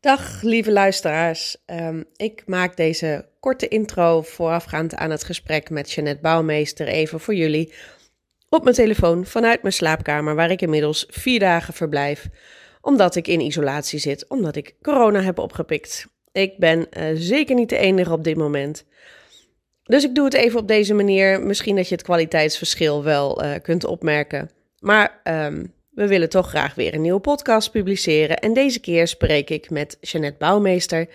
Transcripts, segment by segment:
Dag lieve luisteraars. Ehm, ik maak deze korte intro voorafgaand aan het gesprek met Jeanette Bouwmeester even voor jullie op mijn telefoon vanuit mijn slaapkamer waar ik inmiddels vier dagen verblijf omdat ik in isolatie zit, omdat ik corona heb opgepikt. Ik ben uh, zeker niet de enige op dit moment. Dus ik doe het even op deze manier. Misschien dat je het kwaliteitsverschil wel uh, kunt opmerken. Maar um, we willen toch graag weer een nieuwe podcast publiceren en deze keer spreek ik met Jeannette Bouwmeester.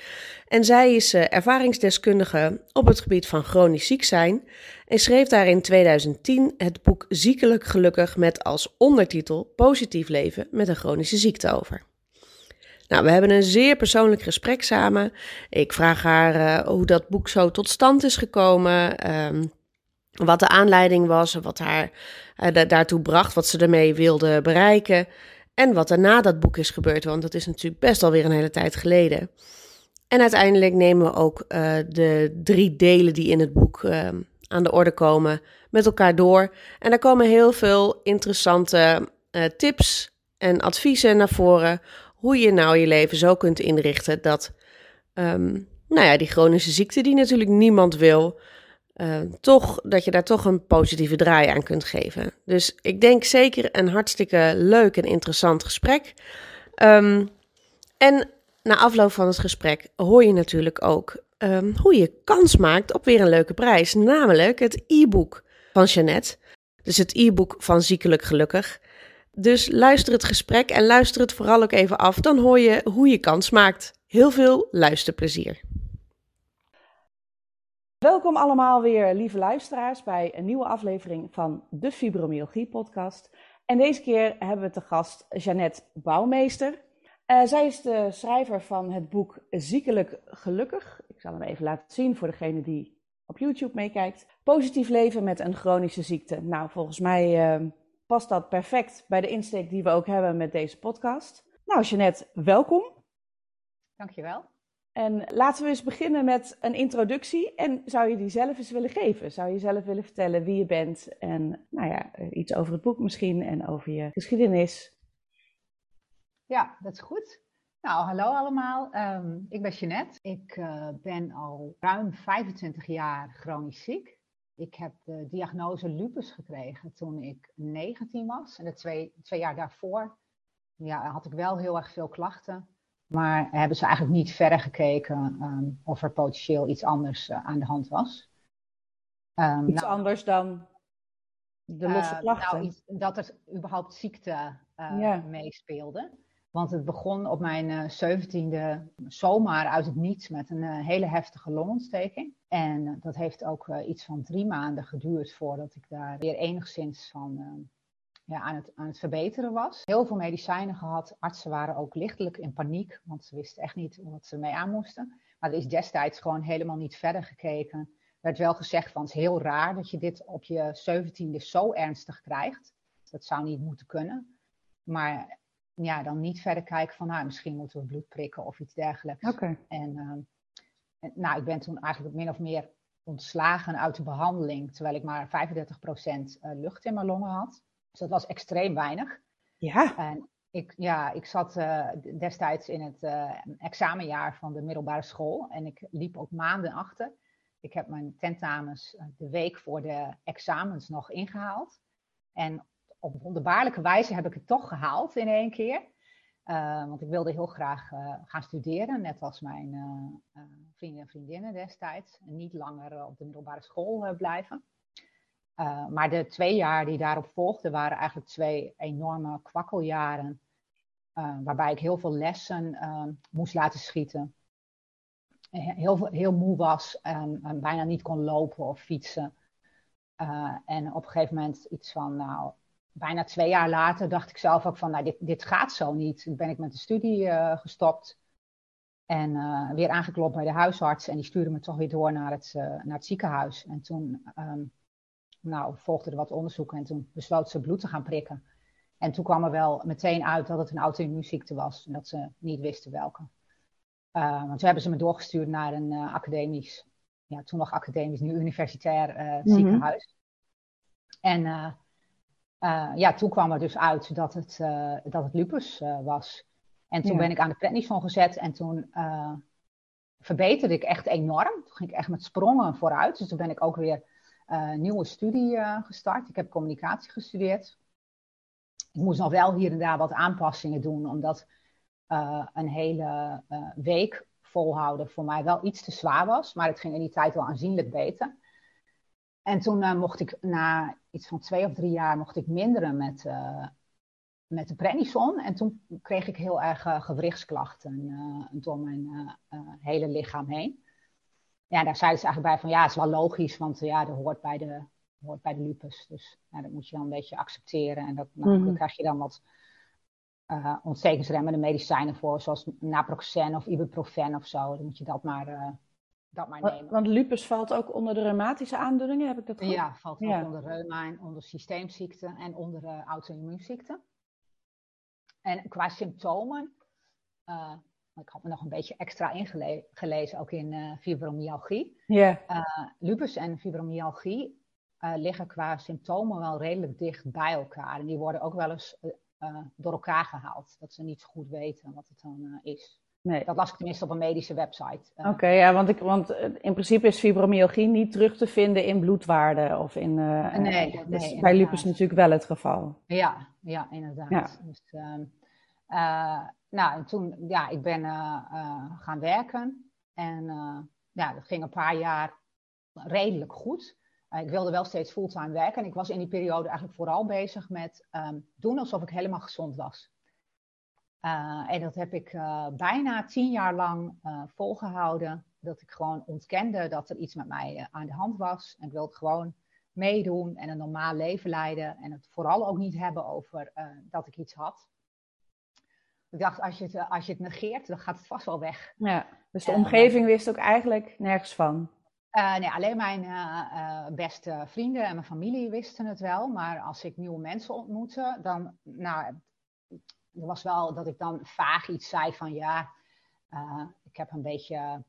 En zij is uh, ervaringsdeskundige op het gebied van chronisch ziek zijn en schreef daar in 2010 het boek Ziekelijk Gelukkig met als ondertitel Positief leven met een chronische ziekte over. Nou, we hebben een zeer persoonlijk gesprek samen. Ik vraag haar uh, hoe dat boek zo tot stand is gekomen. Um, wat de aanleiding was, wat haar uh, daartoe bracht, wat ze ermee wilde bereiken. En wat er na dat boek is gebeurd, want dat is natuurlijk best alweer een hele tijd geleden. En uiteindelijk nemen we ook uh, de drie delen die in het boek uh, aan de orde komen met elkaar door. En daar komen heel veel interessante tips en adviezen naar voren. Hoe je nou je leven zo kunt inrichten dat um, nou ja, die chronische ziekte, die natuurlijk niemand wil, uh, toch, dat je daar toch een positieve draai aan kunt geven. Dus ik denk zeker een hartstikke leuk en interessant gesprek. Um, en na afloop van het gesprek hoor je natuurlijk ook um, hoe je kans maakt op weer een leuke prijs. Namelijk het e-book van Jeannette. Dus het e-book van Ziekelijk Gelukkig. Dus luister het gesprek en luister het vooral ook even af. Dan hoor je hoe je kans maakt. Heel veel luisterplezier. Welkom allemaal weer, lieve luisteraars, bij een nieuwe aflevering van de Fibromyalgie podcast. En deze keer hebben we te gast Jeannette Bouwmeester. Uh, zij is de schrijver van het boek Ziekelijk Gelukkig. Ik zal hem even laten zien voor degene die op YouTube meekijkt. Positief leven met een chronische ziekte. Nou, volgens mij uh, past dat perfect bij de insteek die we ook hebben met deze podcast. Nou, Jeannette, welkom. Dankjewel. En laten we eens beginnen met een introductie. En zou je die zelf eens willen geven? Zou je zelf willen vertellen wie je bent? En nou ja, iets over het boek misschien en over je geschiedenis. Ja, dat is goed. Nou, hallo allemaal. Um, ik ben Jeanette. Ik uh, ben al ruim 25 jaar chronisch ziek. Ik heb de diagnose lupus gekregen toen ik 19 was. En de twee, twee jaar daarvoor ja, had ik wel heel erg veel klachten. Maar hebben ze eigenlijk niet verder gekeken um, of er potentieel iets anders uh, aan de hand was. Um, iets nou, anders dan de losse uh, klachten? Nou, iets, dat er überhaupt ziekte uh, ja. meespeelde. Want het begon op mijn zeventiende zomaar uit het niets met een hele heftige longontsteking. En dat heeft ook iets van drie maanden geduurd voordat ik daar weer enigszins van ehm, ja, aan, het, aan het verbeteren was. Heel veel medicijnen gehad. Artsen waren ook lichtelijk in paniek, want ze wisten echt niet wat ze mee aan moesten. Maar er is destijds gewoon helemaal niet verder gekeken. Er werd wel gezegd van het is heel raar dat je dit op je zeventiende zo ernstig krijgt. Dat zou niet moeten kunnen. Maar ja, dan niet verder kijken van nou, misschien moeten we bloed prikken of iets dergelijks. Okay. En, uh, nou, ik ben toen eigenlijk min of meer ontslagen uit de behandeling, terwijl ik maar 35% lucht in mijn longen had. Dus dat was extreem weinig. Ja. En ik, ja, ik zat uh, destijds in het uh, examenjaar van de middelbare school en ik liep ook maanden achter. Ik heb mijn tentamens uh, de week voor de examens nog ingehaald. En op wonderbaarlijke wijze heb ik het toch gehaald in één keer. want ik wilde heel graag gaan studeren, net als mijn vrienden en vriendinnen destijds. En niet langer op de middelbare school blijven. Maar de twee jaar die daarop volgden waren eigenlijk twee enorme kwakkeljaren. waarbij ik heel veel lessen moest laten schieten heel, heel moe was en, bijna niet kon lopen of fietsen. En op een gegeven moment iets van, nou, bijna twee jaar later dacht ik zelf ook van, nou, dit, dit gaat zo niet. Toen ben ik met de studie gestopt en weer aangeklopt bij de huisarts. En die stuurde me toch weer door naar het, naar het ziekenhuis. En toen um, nou, volgde er wat onderzoeken en toen besloot ze bloed te gaan prikken. En toen kwam er wel meteen uit dat het een auto-immuunziekte was en dat ze niet wisten welke. Uh, want toen hebben ze me doorgestuurd naar een uh, academisch, ja, toen nog academisch, nu universitair uh, ziekenhuis. En ja, toen kwam er dus uit dat het, dat het lupus was. En toen ben ik aan de prednison gezet en toen verbeterde ik echt enorm. Toen ging ik echt met sprongen vooruit. Dus toen ben ik ook weer nieuwe studie gestart. Ik heb communicatie gestudeerd. Ik moest nog wel hier en daar wat aanpassingen doen, omdat uh, een hele uh, week volhouden voor mij wel iets te zwaar was. Maar het ging in die tijd wel aanzienlijk beter. En toen uh, mocht ik na iets van twee of drie jaar mocht ik minderen met, met de prednison. En toen kreeg ik heel erg gewrichtsklachten door mijn hele lichaam heen. Ja, daar zeiden ze eigenlijk bij van ja, het is wel logisch, want ja, dat hoort bij de, hoort bij de lupus. Dus ja, dat moet je dan een beetje accepteren. En dat, nou, mm dan krijg je dan wat uh, ontstekingsremmende medicijnen voor, zoals naproxen of ibuprofen of zo. Dan moet je dat maar, uh, dat maar nemen. Want lupus valt ook onder de reumatische aandoeningen, heb ik dat goed? Ja, valt ook onder reuma, onder systeemziekten en onder uh, auto-immuunziekten. En qua symptomen, ik had me nog een beetje extra ingelezen, ook in fibromyalgie. Ja. lupus en fibromyalgie liggen qua symptomen wel redelijk dicht bij elkaar. En die worden ook wel eens uh, door elkaar gehaald. Dat ze niet zo goed weten wat het dan is. Nee. Dat las ik tenminste op een medische website. Oké, ja, want, ik, want in principe is fibromyalgie niet terug te vinden in bloedwaarden of in. nee, nee, dus bij lupus natuurlijk wel het geval. Ja, ja inderdaad. Ja. Dus, ehm, nou, en toen, ja, ik ben gaan werken en ja, dat ging een paar jaar redelijk goed. Eh, ik wilde wel steeds fulltime werken. En ik was in die periode eigenlijk vooral bezig met ehm, doen alsof ik helemaal gezond was. En dat heb ik bijna tien jaar lang volgehouden. Dat ik gewoon ontkende dat er iets met mij aan de hand was. En ik wilde gewoon meedoen en een normaal leven leiden. En het vooral ook niet hebben over dat ik iets had. Ik dacht, als je, het, als je het negeert, dan gaat het vast wel weg. Ja, dus de omgeving wist ook eigenlijk nergens van. Uh, nee, alleen mijn uh, beste vrienden en mijn familie wisten het wel. Maar als ik nieuwe mensen ontmoette, dan, nou, er was wel dat ik dan vaag iets zei van ja, ik heb een beetje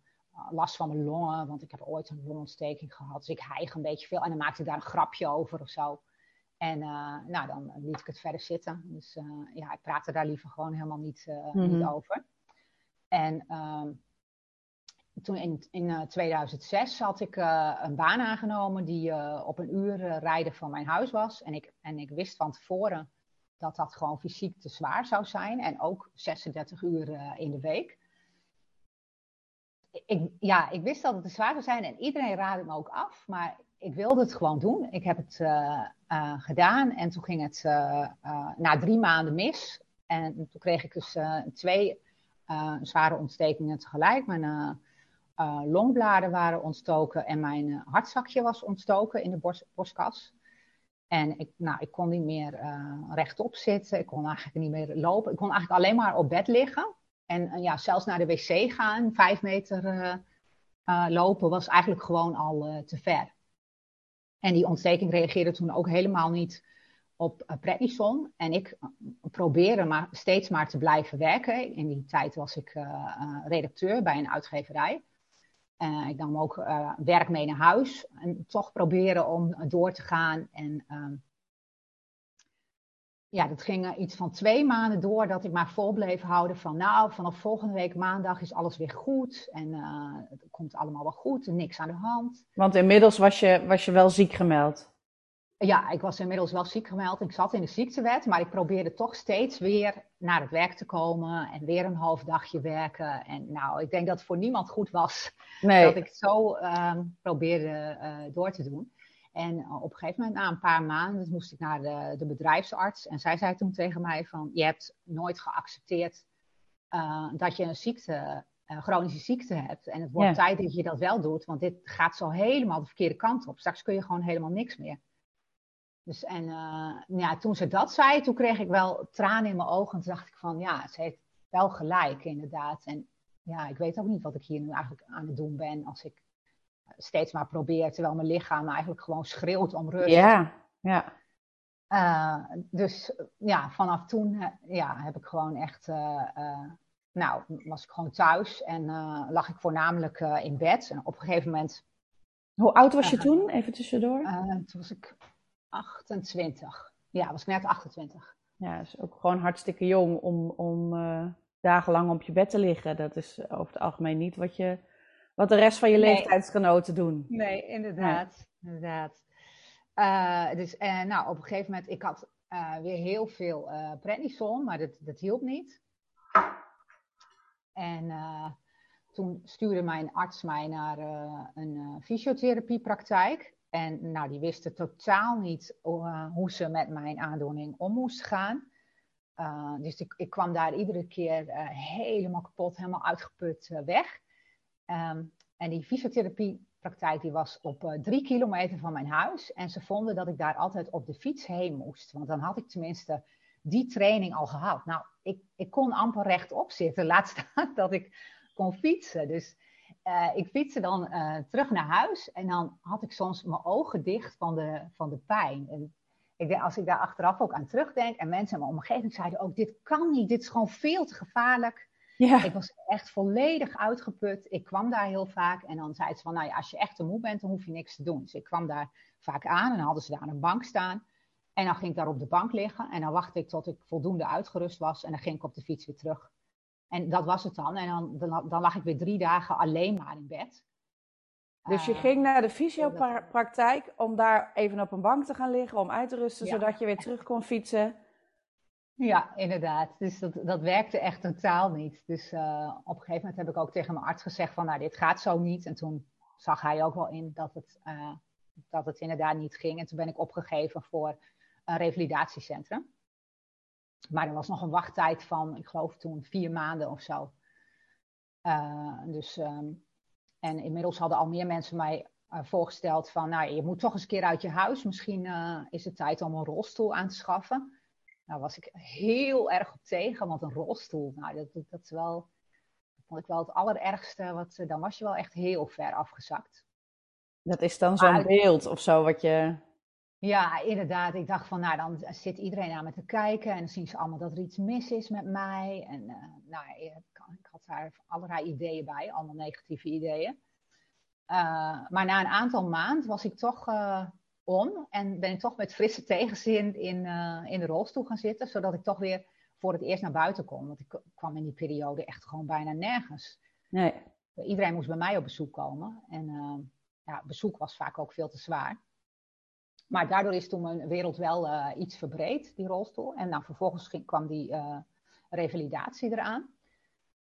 last van mijn longen, want ik heb ooit een longontsteking gehad. Dus ik hijg een beetje veel en dan maakte ik daar een grapje over of zo. En nou, dan liet ik het verder zitten. Dus ja, ik praatte daar liever gewoon helemaal niet, niet mhm. over. En ehm, toen in, in 2006 eh, had ik uh, een baan aangenomen die uh, op een uur rijden van mijn huis was. En ik, en ik wist van tevoren dat dat gewoon fysiek te zwaar zou zijn. En ook 36 uur in de week. Ik, ja, ik wist dat het te zwaar zou zijn en iedereen raadde me ook af. Maar ik wilde het gewoon doen. Ik heb het gedaan en toen ging het na drie maanden mis. En toen kreeg ik dus twee zware ontstekingen tegelijk. Mijn longbladen waren ontstoken en mijn hartzakje was ontstoken in de borst, borstkas. En ik, nou, ik kon niet meer rechtop zitten, ik kon eigenlijk niet meer lopen. Ik kon eigenlijk alleen maar op bed liggen. En ja, zelfs naar de wc gaan, vijf meter lopen, was eigenlijk gewoon al te ver. En die ontsteking reageerde toen ook helemaal niet op prednison. En ik probeerde maar steeds maar te blijven werken. In die tijd was ik redacteur bij een uitgeverij. Ik nam ook werk mee naar huis. En toch proberen om door te gaan. En uh, ja, dat ging iets van twee maanden door dat ik maar vol bleef houden van nou, vanaf volgende week maandag is alles weer goed. En uh, het komt allemaal wel goed en niks aan de hand. Want inmiddels was je, was je wel ziek gemeld. Ja, ik was inmiddels wel ziek gemeld. Ik zat in de ziektewet, maar ik probeerde toch steeds weer naar het werk te komen en weer een half dagje werken. En nou, ik denk dat het voor niemand goed was nee. dat ik zo ehm, probeerde uh, door te doen. En eh, op een gegeven moment, na een paar maanden, moest ik naar de, de bedrijfsarts. En zij zei toen tegen mij van, je hebt nooit geaccepteerd uh, dat je een ziekte, een chronische ziekte hebt. En het wordt tijd dat je dat wel doet, want dit gaat zo helemaal de verkeerde kant op. Straks kun je gewoon helemaal niks meer. Dus en uh, ja, toen ze dat zei, toen kreeg ik wel tranen in mijn ogen. En toen dacht ik van, ja, ze heeft wel gelijk, inderdaad. En ja, ik weet ook niet wat ik hier nu eigenlijk aan het doen ben als ik steeds maar probeer, terwijl mijn lichaam eigenlijk gewoon schreeuwt om rust. Ja, ja. Uh, dus ja, vanaf toen uh, ja, heb ik gewoon echt, nou, was ik gewoon thuis en lag ik voornamelijk in bed. En op een gegeven moment. Hoe oud was je toen, even tussendoor? toen was ik 28. Ja, was ik net 28. Ja, is ook gewoon hartstikke jong om, om dagenlang op je bed te liggen. Dat is over het algemeen niet wat, je, wat de rest van je nee. leeftijdsgenoten doen. Nee, inderdaad. inderdaad. Uh, dus uh, nou, op een gegeven moment, ik had weer heel veel prednison, maar dat, dat hielp niet. En toen stuurde mijn arts mij naar een fysiotherapiepraktijk. En nou, die wisten totaal niet uh, hoe ze met mijn aandoening om moest gaan. Uh, dus ik, ik, kwam daar iedere keer uh, helemaal kapot, helemaal uitgeput weg. Um, en die fysiotherapiepraktijk die was op drie kilometer van mijn huis. En ze vonden dat ik daar altijd op de fiets heen moest. Want dan had ik tenminste die training al gehad. Nou, ik, ik kon amper rechtop zitten. Laat staan dat ik kon fietsen. Dus uh, ik fietste dan uh, terug naar huis en dan had ik soms mijn ogen dicht van de, van de pijn. En ik denk, als ik daar achteraf ook aan terugdenk en mensen in mijn omgeving zeiden ook, dit kan niet, dit is gewoon veel te gevaarlijk. Ja. Ik was echt volledig uitgeput. Ik kwam daar heel vaak en dan zeiden ze van, nou ja, als je echt te moe bent, dan hoef je niks te doen. Dus ik kwam daar vaak aan en dan hadden ze daar een bank staan. En dan ging ik daar op de bank liggen en dan wachtte ik tot ik voldoende uitgerust was en dan ging ik op de fiets weer terug en dat was het dan. En dan, dan, dan lag ik weer drie dagen alleen maar in bed. Dus je uh, ging naar de fysiopraktijk om daar even op een bank te gaan liggen, om uit te rusten, zodat je weer terug kon fietsen. Ja, inderdaad. Dus dat, dat werkte echt totaal niet. Dus uh, op een gegeven moment heb ik ook tegen mijn arts gezegd van, nou, dit gaat zo niet. En toen zag hij ook wel in dat het, uh, dat het inderdaad niet ging. En toen ben ik opgegeven voor een revalidatiecentrum. Maar er was nog een wachttijd van, ik geloof toen vier maanden of zo. Uh, dus, um, en inmiddels hadden al meer mensen mij voorgesteld van, nou, je moet toch eens een keer uit je huis. Misschien is het tijd om een rolstoel aan te schaffen. Nou was ik heel erg op tegen, want een rolstoel, nou, dat, dat, is wel, dat vond ik wel het allerergste. Wat, dan was je wel echt heel ver afgezakt. Dat is dan zo'n beeld of zo wat je... Ja, inderdaad. Ik dacht van, nou, dan zit iedereen aan me te kijken en dan zien ze allemaal dat er iets mis is met mij. En uh, nou, ik, ik, had daar allerlei ideeën bij, allemaal negatieve ideeën. Uh, maar na een aantal maanden was ik toch uh, om en ben ik toch met frisse tegenzin in, in de rolstoel gaan zitten, zodat ik toch weer voor het eerst naar buiten kon. Want ik kwam in die periode echt gewoon bijna nergens. Nee. Iedereen moest bij mij op bezoek komen en ja, bezoek was vaak ook veel te zwaar. Maar daardoor is toen mijn wereld wel uh, iets verbreed, die rolstoel. En nou, vervolgens ging, kwam die revalidatie eraan.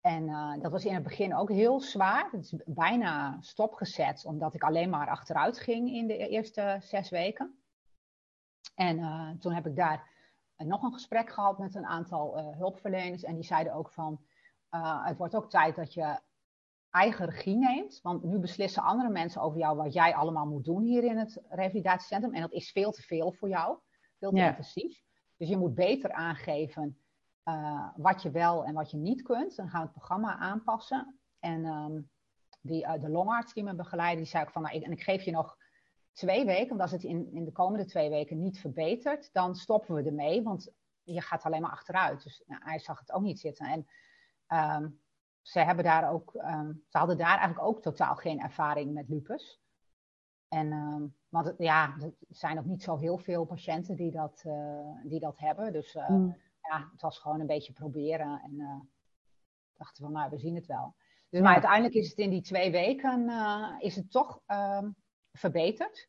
En uh, dat was in het begin ook heel zwaar. Het is bijna stopgezet, omdat ik alleen maar achteruit ging in de eerste zes weken. En toen heb ik daar nog een gesprek gehad met een aantal hulpverleners. En die zeiden ook van, het wordt ook tijd dat je eigen regie neemt. Want nu beslissen andere mensen over jou wat jij allemaal moet doen hier in het revalidatiecentrum. En dat is veel te veel voor jou, veel te intensief. Dus je moet beter aangeven uh, wat je wel en wat je niet kunt. Dan gaan we het programma aanpassen. En um, die, uh, de longarts die me begeleidde, die zei ook van, nou, ik, en ik geef je nog twee weken, want als het in, in de komende twee weken niet verbetert, dan stoppen we ermee, want je gaat alleen maar achteruit. Dus nou, hij zag het ook niet zitten. En um, ze, hebben daar ook, um, ze hadden daar eigenlijk ook totaal geen ervaring met lupus. En, want ja, er zijn ook niet zo heel veel patiënten die dat, uh, die dat hebben. Dus mm. Ja, het was gewoon een beetje proberen. En uh, dachten van, nou, we zien het wel. Dus, maar uiteindelijk is het in die twee weken is het toch um, verbeterd.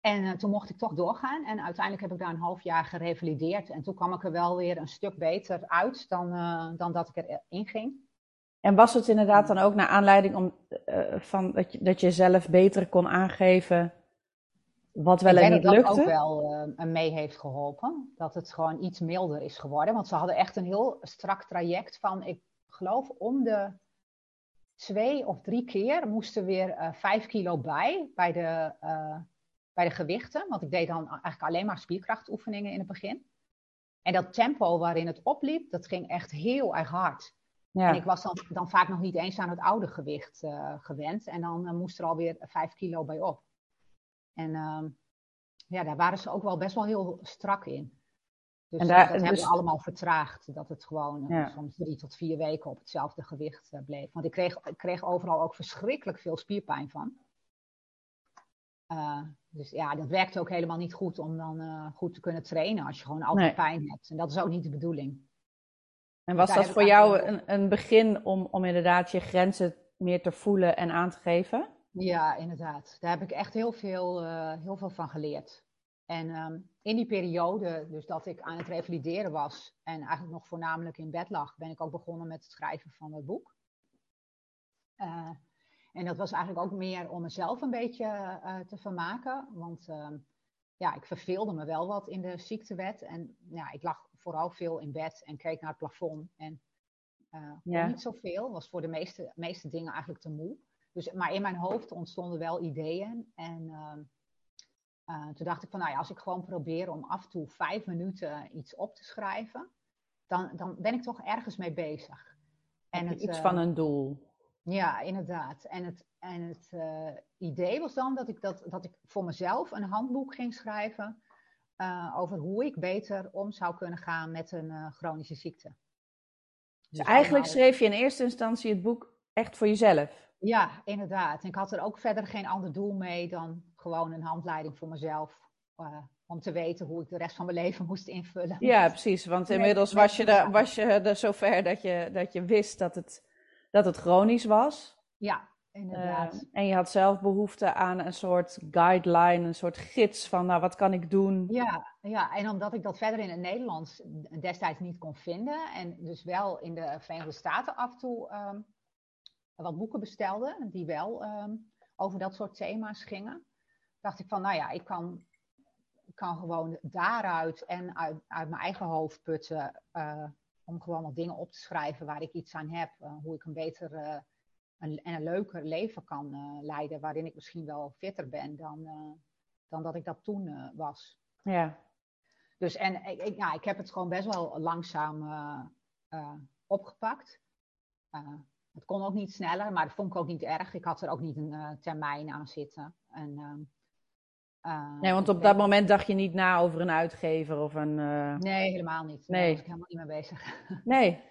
En toen mocht ik toch doorgaan. En uiteindelijk heb ik daar een half jaar gerevalideerd. En toen kwam ik er wel weer een stuk beter uit dan, dan dat ik erin ging. En was het inderdaad dan ook naar aanleiding om, van dat, je, dat je zelf beter kon aangeven wat wel en niet dat dat ook wel uh, mee heeft geholpen. Dat het gewoon iets milder is geworden. Want ze hadden echt een heel strak traject van, ik geloof, om de twee of drie keer moesten weer uh, vijf kilo bij, bij de, uh, bij de gewichten. Want ik deed dan eigenlijk alleen maar spierkrachtoefeningen in het begin. En dat tempo waarin het opliep, dat ging echt heel erg hard. Ja. En ik was dan, dan vaak nog niet eens aan het oude gewicht gewend. En dan moest er alweer vijf kilo bij op. En uh, ja, daar waren ze ook wel best wel heel strak in. Dus en daar, dat hebben we dus- allemaal vertraagd. Dat het gewoon uh, soms drie tot vier weken op hetzelfde gewicht uh, bleef. Want ik kreeg, ik kreeg overal ook verschrikkelijk veel spierpijn van. Uh, dus ja, dat werkt ook helemaal niet goed om dan goed te kunnen trainen als je gewoon altijd nee. pijn hebt. En dat is ook niet de bedoeling. En was dus dat voor jou een, een begin om, om inderdaad je grenzen meer te voelen en aan te geven? Ja, inderdaad. Daar heb ik echt heel veel, uh, heel veel van geleerd. En um, in die periode, dus dat ik aan het revalideren was en eigenlijk nog voornamelijk in bed lag, ben ik ook begonnen met het schrijven van het boek. Uh, en dat was eigenlijk ook meer om mezelf een beetje uh, te vermaken. Want uh, ja, ik verveelde me wel wat in de ziektewet. En ja, ik lag vooral veel in bed en keek naar het plafond. En ja. niet zoveel, was voor de meeste, meeste dingen eigenlijk te moe. Dus, maar in mijn hoofd ontstonden wel ideeën. En uh, toen dacht ik van, nou ja, als ik gewoon probeer om af en toe vijf minuten iets op te schrijven, dan, dan ben ik toch ergens mee bezig. En het, iets uh, van een doel. Ja, inderdaad. En het, en het uh, idee was dan dat ik, dat, dat ik voor mezelf een handboek ging schrijven over hoe ik beter om zou kunnen gaan met een chronische ziekte. Dus, dus eigenlijk schreef je in eerste instantie het boek echt voor jezelf? Ja, inderdaad. En ik had er ook verder geen ander doel mee dan gewoon een handleiding voor mezelf. Uh, om te weten hoe ik de rest van mijn leven moest invullen. Ja, precies. Want inmiddels was je, er, was je er zover dat je, dat je wist dat het, dat het chronisch was. Ja, inderdaad. Uh, en je had zelf behoefte aan een soort guideline, een soort gids van, nou, wat kan ik doen? Ja, ja, en omdat ik dat verder in het Nederlands destijds niet kon vinden. En dus wel in de Verenigde Staten af en toe um, wat boeken bestelde die wel um, over dat soort thema's gingen. Dacht ik van, nou ja, ik kan, kan gewoon daaruit en uit, uit mijn eigen hoofd putten. Uh, om gewoon wat dingen op te schrijven waar ik iets aan heb. Uh, hoe ik een beter uh, een, en een leuker leven kan leiden. Waarin ik misschien wel fitter ben dan, dan dat ik dat toen was. Ja. Dus en ik, ja, ik heb het gewoon best wel langzaam opgepakt. Het kon ook niet sneller, maar dat vond ik ook niet erg. Ik had er ook niet een uh, termijn aan zitten. En, uh, nee, want op dat moment dacht je niet na over een uitgever of een. Uh... Nee, helemaal niet. Nee. Daar was ik helemaal niet mee bezig. Nee.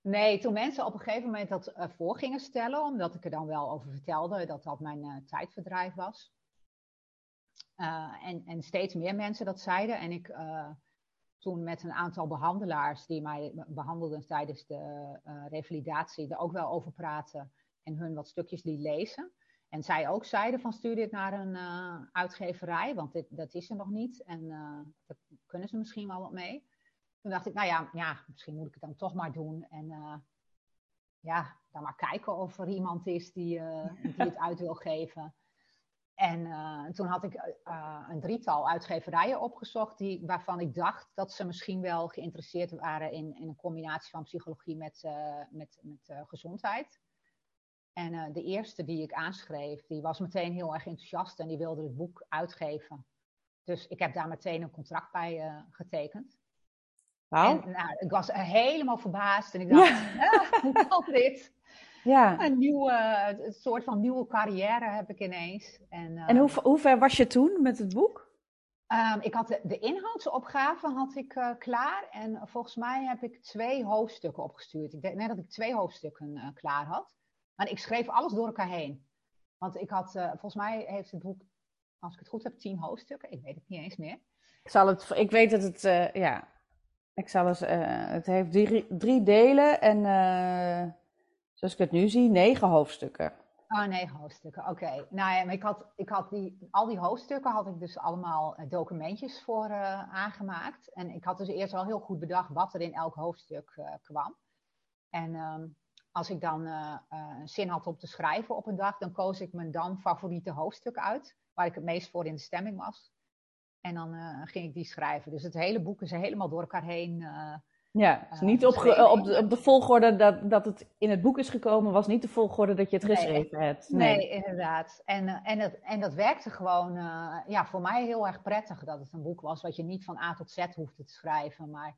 nee, toen mensen op een gegeven moment dat voor gingen stellen, omdat ik er dan wel over vertelde dat dat mijn tijdverdrijf was. en, en steeds meer mensen dat zeiden. En ik toen met een aantal behandelaars die mij behandelden tijdens de uh, revalidatie er ook wel over praten en hun wat stukjes liet lezen. En zij ook zeiden van stuur dit naar een uh, uitgeverij, want dit, dat is er nog niet en uh, daar kunnen ze misschien wel wat mee. Toen dacht ik, nou ja, ja misschien moet ik het dan toch maar doen en ja, dan maar kijken of er iemand is die, die het uit wil geven. En uh, toen had ik uh, een drietal uitgeverijen opgezocht die, waarvan ik dacht dat ze misschien wel geïnteresseerd waren in, in een combinatie van psychologie met, uh, met, met gezondheid. En de eerste die ik aanschreef, die was meteen heel erg enthousiast en die wilde het boek uitgeven. Dus ik heb daar meteen een contract bij getekend. Wow. En nou, ik was helemaal verbaasd en ik dacht, ja. ah, hoe kan dit? Ja. Een nieuwe, een soort van nieuwe carrière heb ik ineens. En, en hoe, ehm, hoe ver was je toen met het boek? Um, ik had de, de inhoudsopgave had ik uh, klaar en volgens mij heb ik twee hoofdstukken opgestuurd. Ik denk net dat ik twee hoofdstukken uh, klaar had. Maar ik schreef alles door elkaar heen. Want ik had, uh, volgens mij heeft het boek, als ik het goed heb, tien hoofdstukken. Ik weet het niet eens meer. Ik, zal het, ik weet dat het, ja, ik zal het, het heeft drie, drie delen en zoals ik het nu zie, negen hoofdstukken. Oh nee, hoofdstukken. Oké. Nou ja, maar ik had, ik had die, al die hoofdstukken had ik dus allemaal eh, documentjes voor uh, aangemaakt. En ik had dus eerst al heel goed bedacht wat er in elk hoofdstuk uh, kwam. En um, als ik dan zin had om te schrijven op een dag, dan koos ik mijn dan favoriete hoofdstuk uit, waar ik het meest voor in de stemming was. En dan ging ik die schrijven. Dus het hele boek is helemaal door elkaar heen ja, dus niet op, op, de, op de volgorde dat, dat het in het boek is gekomen, was niet de volgorde dat je het geschreven hebt. Nee, nee inderdaad. En, eh, en, het, en dat werkte gewoon uh, ja, voor mij heel erg prettig dat het een boek was wat je niet van A tot Z hoefde te schrijven, maar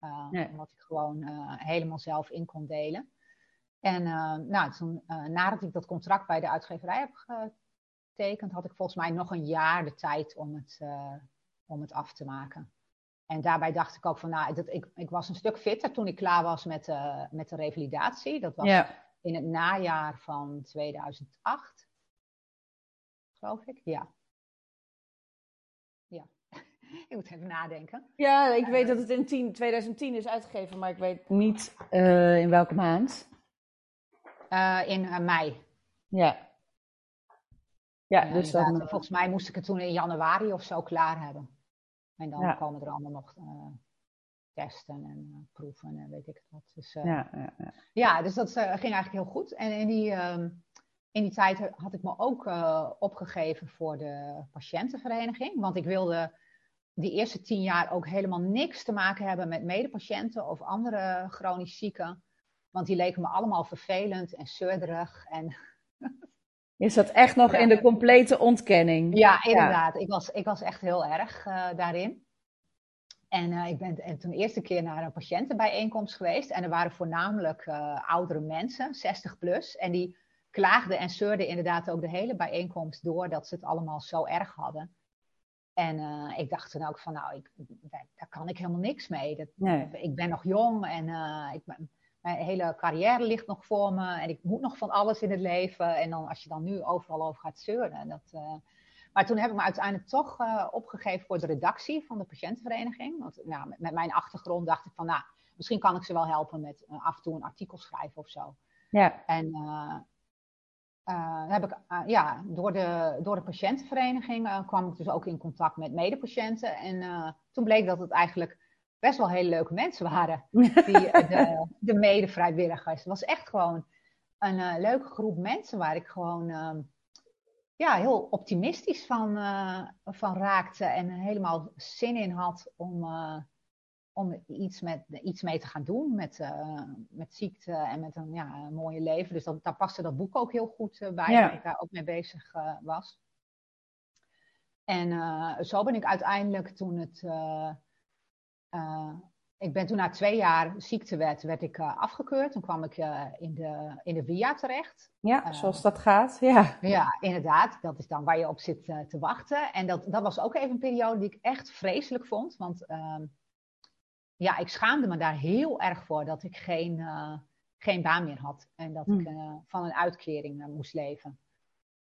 uh, wat ik gewoon helemaal zelf in kon delen. En nou, toen, nadat ik dat contract bij de uitgeverij heb getekend, had ik volgens mij nog een jaar de tijd om het, om het af te maken. En daarbij dacht ik ook van, nou, dat, ik, ik was een stuk fitter toen ik klaar was met, uh, met de revalidatie. Dat was in het najaar van 2008, geloof ik. Ja. Ja, ik moet even nadenken. Ja, ik weet dat het in 10, 2010 is uitgegeven, maar ik weet niet uh, in welke maand. In mei. Ja. Ja, dus. Volgens mij moest ik het toen in januari of zo klaar hebben. En dan komen er allemaal nog uh, testen en uh, proeven en weet ik wat. Dus, uh, ja, ja, ja. ja, dus dat ging eigenlijk heel goed. En in die, ehm, in die tijd had ik me ook opgegeven voor de patiëntenvereniging. Want ik wilde die eerste tien jaar ook helemaal niks te maken hebben met medepatiënten of andere chronisch zieken. Want die leken me allemaal vervelend en zeurderig en Je zat echt nog in de complete ontkenning. Ja, inderdaad. Ik, was, ik was echt heel erg uh, daarin. En uh, ik ben en toen de eerste keer naar een patiëntenbijeenkomst geweest. En er waren voornamelijk uh, oudere mensen, 60 plus. En die klaagden en zeurden inderdaad ook de hele bijeenkomst door dat ze het allemaal zo erg hadden. En ik dacht toen ook van, nou, ik, daar, daar kan ik helemaal niks mee. Dat, nee. Ik ben nog jong en ik mijn hele carrière ligt nog voor me en ik moet nog van alles in het leven. En dan als je dan nu overal over gaat zeuren. Dat, uh... Maar toen heb ik me uiteindelijk toch uh, opgegeven voor de redactie van de patiëntenvereniging. Want nou, met, met, mijn achtergrond dacht ik van, nou, misschien kan ik ze wel helpen met uh, af en toe een artikel schrijven of zo. Ja. En heb ik, ja, door de, door de patiëntenvereniging kwam ik dus ook in contact met medepatiënten. En toen bleek dat het eigenlijk best wel hele leuke mensen waren. Die, eh, de, de mede-vrijwilligers. Het was echt gewoon een uh, leuke groep mensen waar ik gewoon uh, ja, heel optimistisch van, uh, van raakte. En helemaal zin in had om, om iets, met, iets mee te gaan doen. Met, met ziekte en met een, ja, een mooie leven. Dus dat, daar paste dat boek ook heel goed bij. Ja. Waar ik daar ook mee bezig was. En zo ben ik uiteindelijk toen het ik ben toen na twee jaar ziektewet werd ik uh, afgekeurd. Toen kwam ik uh, in, de, in de via terecht. Ja, zoals dat gaat. Ja. ja, inderdaad. Dat is dan waar je op zit te wachten. En dat, dat was ook even een periode die ik echt vreselijk vond. Want ehm, ja, ik schaamde me daar heel erg voor dat ik geen, geen baan meer had. En dat ik hmm. van een uitkering moest leven.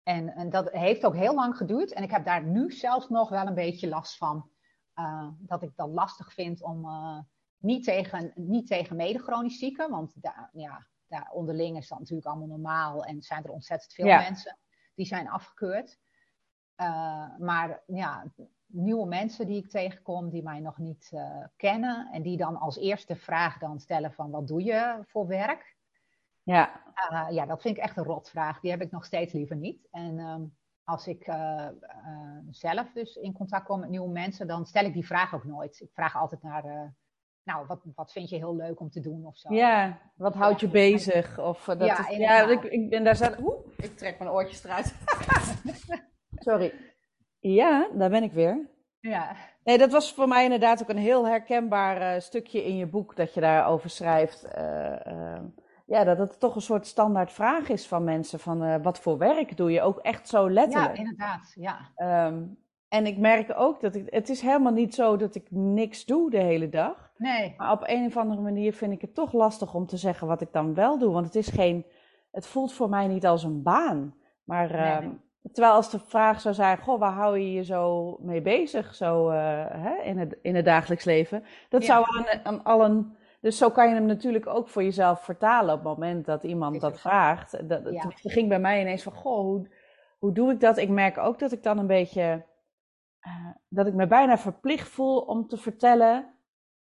En, en dat heeft ook heel lang geduurd. En ik heb daar nu zelfs nog wel een beetje last van. Uh, dat ik dat lastig vind om uh, niet tegen, niet tegen mede-chronisch zieken, want daar, ja, daar onderling is dat natuurlijk allemaal normaal en zijn er ontzettend veel mensen die zijn afgekeurd. Uh, maar ja, nieuwe mensen die ik tegenkom, die mij nog niet kennen en die dan als eerste vraag dan stellen van wat doe je voor werk? Ja. ja, dat vind ik echt een rotvraag. Die heb ik nog steeds liever niet. En um, als ik uh, uh, zelf dus in contact kom met nieuwe mensen, dan stel ik die vraag ook nooit. Ik vraag altijd naar, uh, nou, wat, wat vind je heel leuk om te doen of zo. Ja, wat houdt je bezig? Of, dat ja, is, ja ik, ik ben daar zelf... Oeh, ik trek mijn oortjes eruit. Sorry. Ja, daar ben ik weer. Ja. Nee, dat was voor mij inderdaad ook een heel herkenbaar stukje in je boek dat je daarover schrijft ja, dat het toch een soort standaard vraag is van mensen: van uh, wat voor werk doe je? Ook echt zo letterlijk. Ja, inderdaad. Ja. Um, en ik merk ook dat ik, het is helemaal niet zo dat ik niks doe de hele dag. Nee. Maar op een of andere manier vind ik het toch lastig om te zeggen wat ik dan wel doe. Want het is geen, het voelt voor mij niet als een baan. Maar nee, um, terwijl als de vraag zou zijn, goh, waar hou je je zo mee bezig zo, uh, hè, in, het, in het dagelijks leven? Dat zou aan, aan al een Dus zo kan je hem natuurlijk ook voor jezelf vertalen op het moment dat iemand dat vraagt. Dat, Het ging bij mij ineens van, goh, hoe, hoe doe ik dat? Ik merk ook dat ik dan een beetje, uh, dat ik me bijna verplicht voel om te vertellen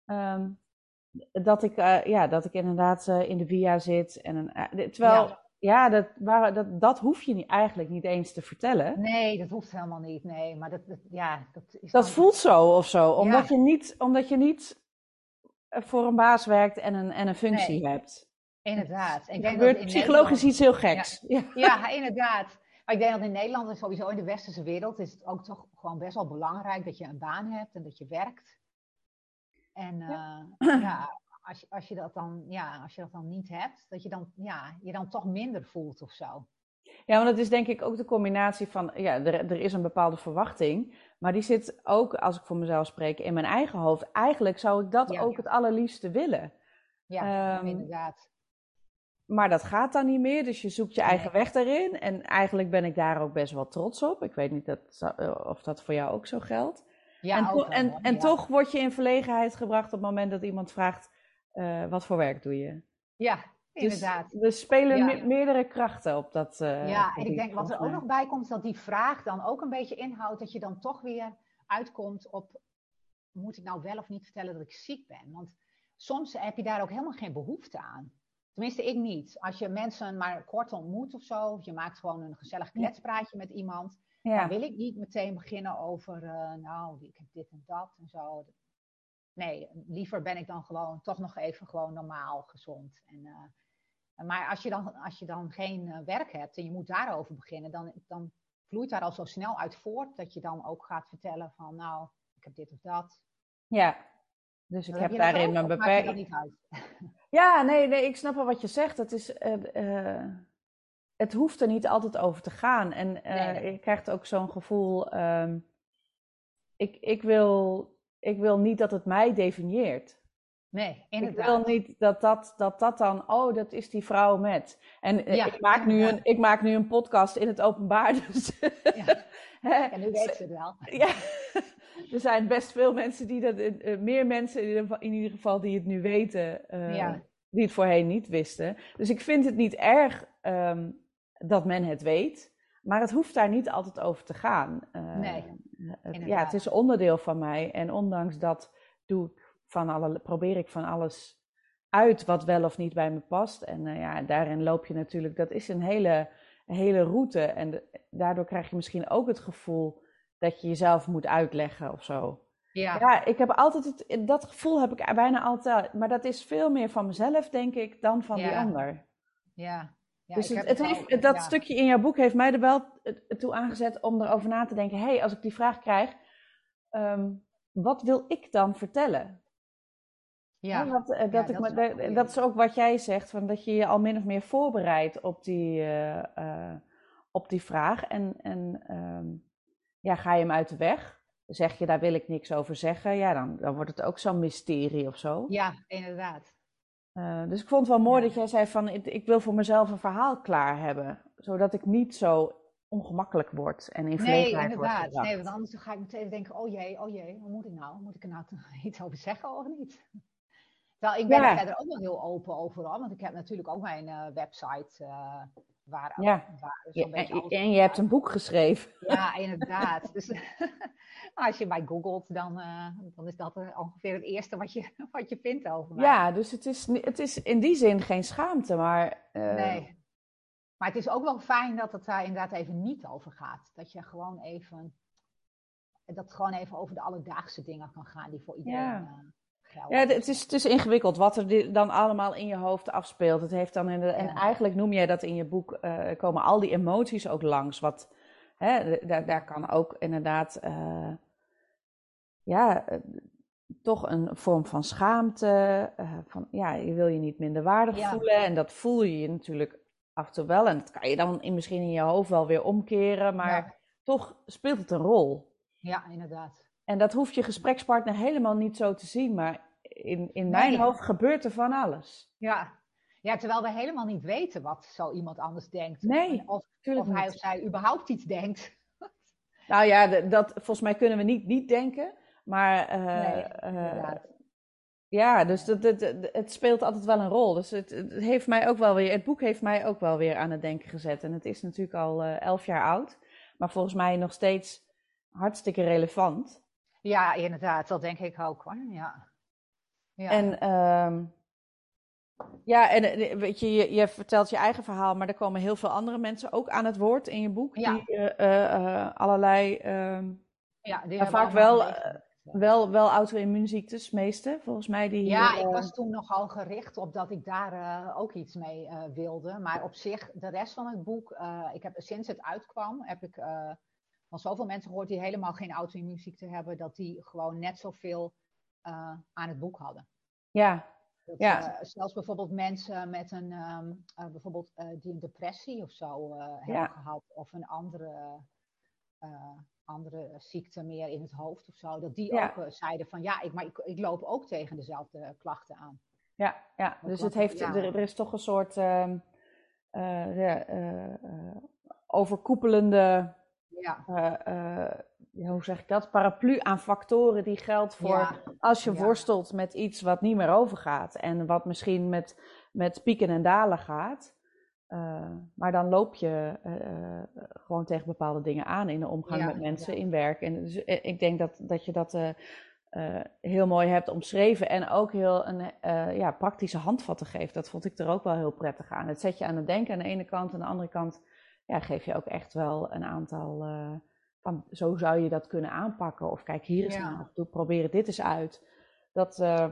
um, dat, ik, uh, ja, dat ik inderdaad uh, in de via zit. En een, terwijl, ja, dat, waar, dat, dat hoef je niet, eigenlijk niet eens te vertellen. Nee, dat hoeft helemaal niet. Nee, maar dat, dat ja, dat is. Dat voelt zo of zo, omdat, je niet, omdat je niet voor een baas werkt en een, en een functie hebt. Inderdaad. Ik denk gebeurt dat psychologisch iets heel geks. Ja. ja. inderdaad. Maar ik denk dat in Nederland en sowieso in de westerse wereld is het ook toch gewoon best wel belangrijk dat je een baan hebt en dat je werkt. En ja, uh, ja als, je, als, je dat dan, ja, als je dat dan niet hebt, dat je dan, ja, je dan toch minder voelt of zo. Ja, want dat is denk ik ook de combinatie van, ja, er, er is een bepaalde verwachting, maar die zit ook, als ik voor mezelf spreek, in mijn eigen hoofd. Eigenlijk zou ik dat ook het allerliefste willen. Ja, um, inderdaad. Maar dat gaat dan niet meer, dus je zoekt je eigen weg daarin. En eigenlijk ben ik daar ook best wel trots op. Ik weet niet dat, eh, of dat voor jou ook zo geldt. Ja, en, to en, en toch word je in verlegenheid gebracht op het moment dat iemand vraagt: uh, wat voor werk doe je? Ja, inderdaad. Dus er spelen meerdere krachten op dat. Uh, ja, en ik denk wat er ook nog bij komt, is dat die vraag dan ook een beetje inhoudt dat je dan toch weer uitkomt op: moet ik nou wel of niet vertellen dat ik ziek ben? Want soms heb je daar ook helemaal geen behoefte aan. Tenminste, ik niet. Als je mensen maar kort ontmoet of zo, of je maakt gewoon een gezellig kletspraatje met iemand, dan wil ik niet meteen beginnen over, uh, nou, ik heb dit en dat en zo. Nee, liever ben ik dan gewoon toch nog even gewoon normaal gezond. En, uh, maar als je dan, als je dan geen uh, werk hebt en je moet daarover beginnen, dan, dan vloeit daar al zo snel uit voort dat je dan ook gaat vertellen van, nou, ik heb dit of dat. Ja, dus ik heb daarin mijn beperking. Ja, nee, nee, ik snap wel wat je zegt. Het, is, uh, het hoeft er niet altijd over te gaan. En uh, je krijgt ook zo'n gevoel. Um, ik, ik, wil, ik wil niet dat het mij definieert. Nee, inderdaad. Ik wil niet dat dat, dat dat dan, oh, dat is die vrouw met. En ik, maak nu een, ik maak nu een podcast in het openbaar. Dus ja. en nu weet ze het wel. Ja, er zijn best veel mensen die dat, uh, meer mensen in ieder, geval, die het nu weten, uh, die het voorheen niet wisten. Dus ik vind het niet erg um, dat men het weet, maar het hoeft daar niet altijd over te gaan. Uh, nee. Het, ja, het is onderdeel van mij en ondanks dat doe ik van alle, probeer ik van alles uit wat wel of niet bij me past. En ja, daarin loop je natuurlijk, dat is een hele, hele route en de, daardoor krijg je misschien ook het gevoel dat je jezelf moet uitleggen of zo. Ja. ja, ik heb altijd het, dat gevoel heb ik bijna altijd, maar dat is veel meer van mezelf, denk ik, dan van die ander. Ja. ja dus het, het heeft, dat stukje in jouw boek heeft mij er wel toe aangezet om erover na te denken: hé, hey, als ik die vraag krijg, um, wat wil ik dan vertellen? Ja, dat, uh, dat, ik dat, me, is dat is ook wat jij zegt, van dat je je al min of meer voorbereidt op die, uh, uh, op die vraag. En, en um, ja, ga je hem uit de weg? Zeg je, daar wil ik niks over zeggen, ja, dan, dan wordt het ook zo'n mysterie of zo. Ja, inderdaad. Dus ik vond het wel mooi dat jij zei van, ik, ik, wil voor mezelf een verhaal klaar hebben. Zodat ik niet zo ongemakkelijk word en in verlegenheid Nee, inderdaad. Nee, want anders ga ik meteen denken, oh jee, oh jee, wat moet ik nou? Moet ik er nou iets over zeggen of niet? Terwijl ik ben er verder ook wel heel open overal, want ik heb natuurlijk ook mijn uh, website uh, Waar, ja. Waar ja en, en, je hebt een boek geschreven. Ja, inderdaad. dus als je mij googelt, dan, uh, dan is dat ongeveer het eerste wat je, wat je vindt over mij. Ja, dus het is, het is in die zin geen schaamte, maar... Nee. Maar het is ook wel fijn dat het daar inderdaad even niet over gaat. Dat je gewoon even... Dat het gewoon even over de alledaagse dingen kan gaan die voor iedereen... Ja. Het is, het is ingewikkeld wat er dan allemaal in je hoofd afspeelt. Het heeft dan in de, En eigenlijk noem jij dat in je boek, uh, komen al die emoties ook langs. Wat, hè, daar, daar kan ook inderdaad, uh, ja, uh, toch een vorm van schaamte. van, ja, je wil je niet minder waardig voelen. En dat voel je je natuurlijk af en toe wel. En dat kan je dan in, misschien in je hoofd wel weer omkeren. Maar ja. toch speelt het een rol. Ja, inderdaad. En dat hoeft je gesprekspartner helemaal niet zo te zien, maar in, in mijn hoofd gebeurt er van alles. Ja. ja, terwijl we helemaal niet weten wat zo iemand anders denkt. Nee, of, of hij of zij überhaupt iets denkt. Nou ja, dat, volgens mij kunnen we niet niet denken, maar uh, nee, uh, Ja, dus dat, het speelt altijd wel een rol. Dus het, het, heeft mij ook wel weer, het boek heeft mij ook wel weer aan het denken gezet. En het is natuurlijk al uh, elf jaar oud, maar volgens mij nog steeds hartstikke relevant. Ja, inderdaad, dat denk ik ook hoor. Ja. ja. En um, ja, en eh, weet je, je, je, vertelt je eigen verhaal, maar er komen heel veel andere mensen ook aan het woord in je boek. Ja. Die uh, uh, allerlei, um, ja, die vaak wel, wel, wel auto-immuunziektes, meeste, volgens mij. Die ja, ik was toen nogal gericht op dat ik daar ook iets mee wilde. Maar op zich, de rest van het boek, ik heb sinds het uitkwam, heb ik van zoveel mensen gehoord die helemaal geen auto-immuunziekte hebben, dat die gewoon net zoveel aan het boek hadden. Ja, ja. Uh, zelfs bijvoorbeeld mensen met een, um, uh, bijvoorbeeld uh, die een depressie of zo hebben gehad, of een andere, andere ziekte meer in het hoofd of zo, dat die ook zeiden van ja, ik, maar ik, ik loop ook tegen dezelfde klachten aan. Ja, ja. dus het heeft, er, er, is toch een soort ehm, overkoepelende ja hoe zeg ik dat, paraplu aan factoren die geldt voor als je worstelt met iets wat niet meer overgaat en wat misschien met, met pieken en dalen gaat. Uh, maar dan loop je gewoon tegen bepaalde dingen aan in de omgang met mensen, in werk. En dus, ik denk dat, dat je dat heel mooi hebt omschreven en ook heel een ja, praktische handvatten geeft. Dat vond ik er ook wel heel prettig aan. Het zet je aan het denken aan de ene kant, aan de andere kant ja, geef je ook echt wel een aantal van zo zou je dat kunnen aanpakken. Of kijk, hier is ja. een probeer dit eens uit. Dat, uh,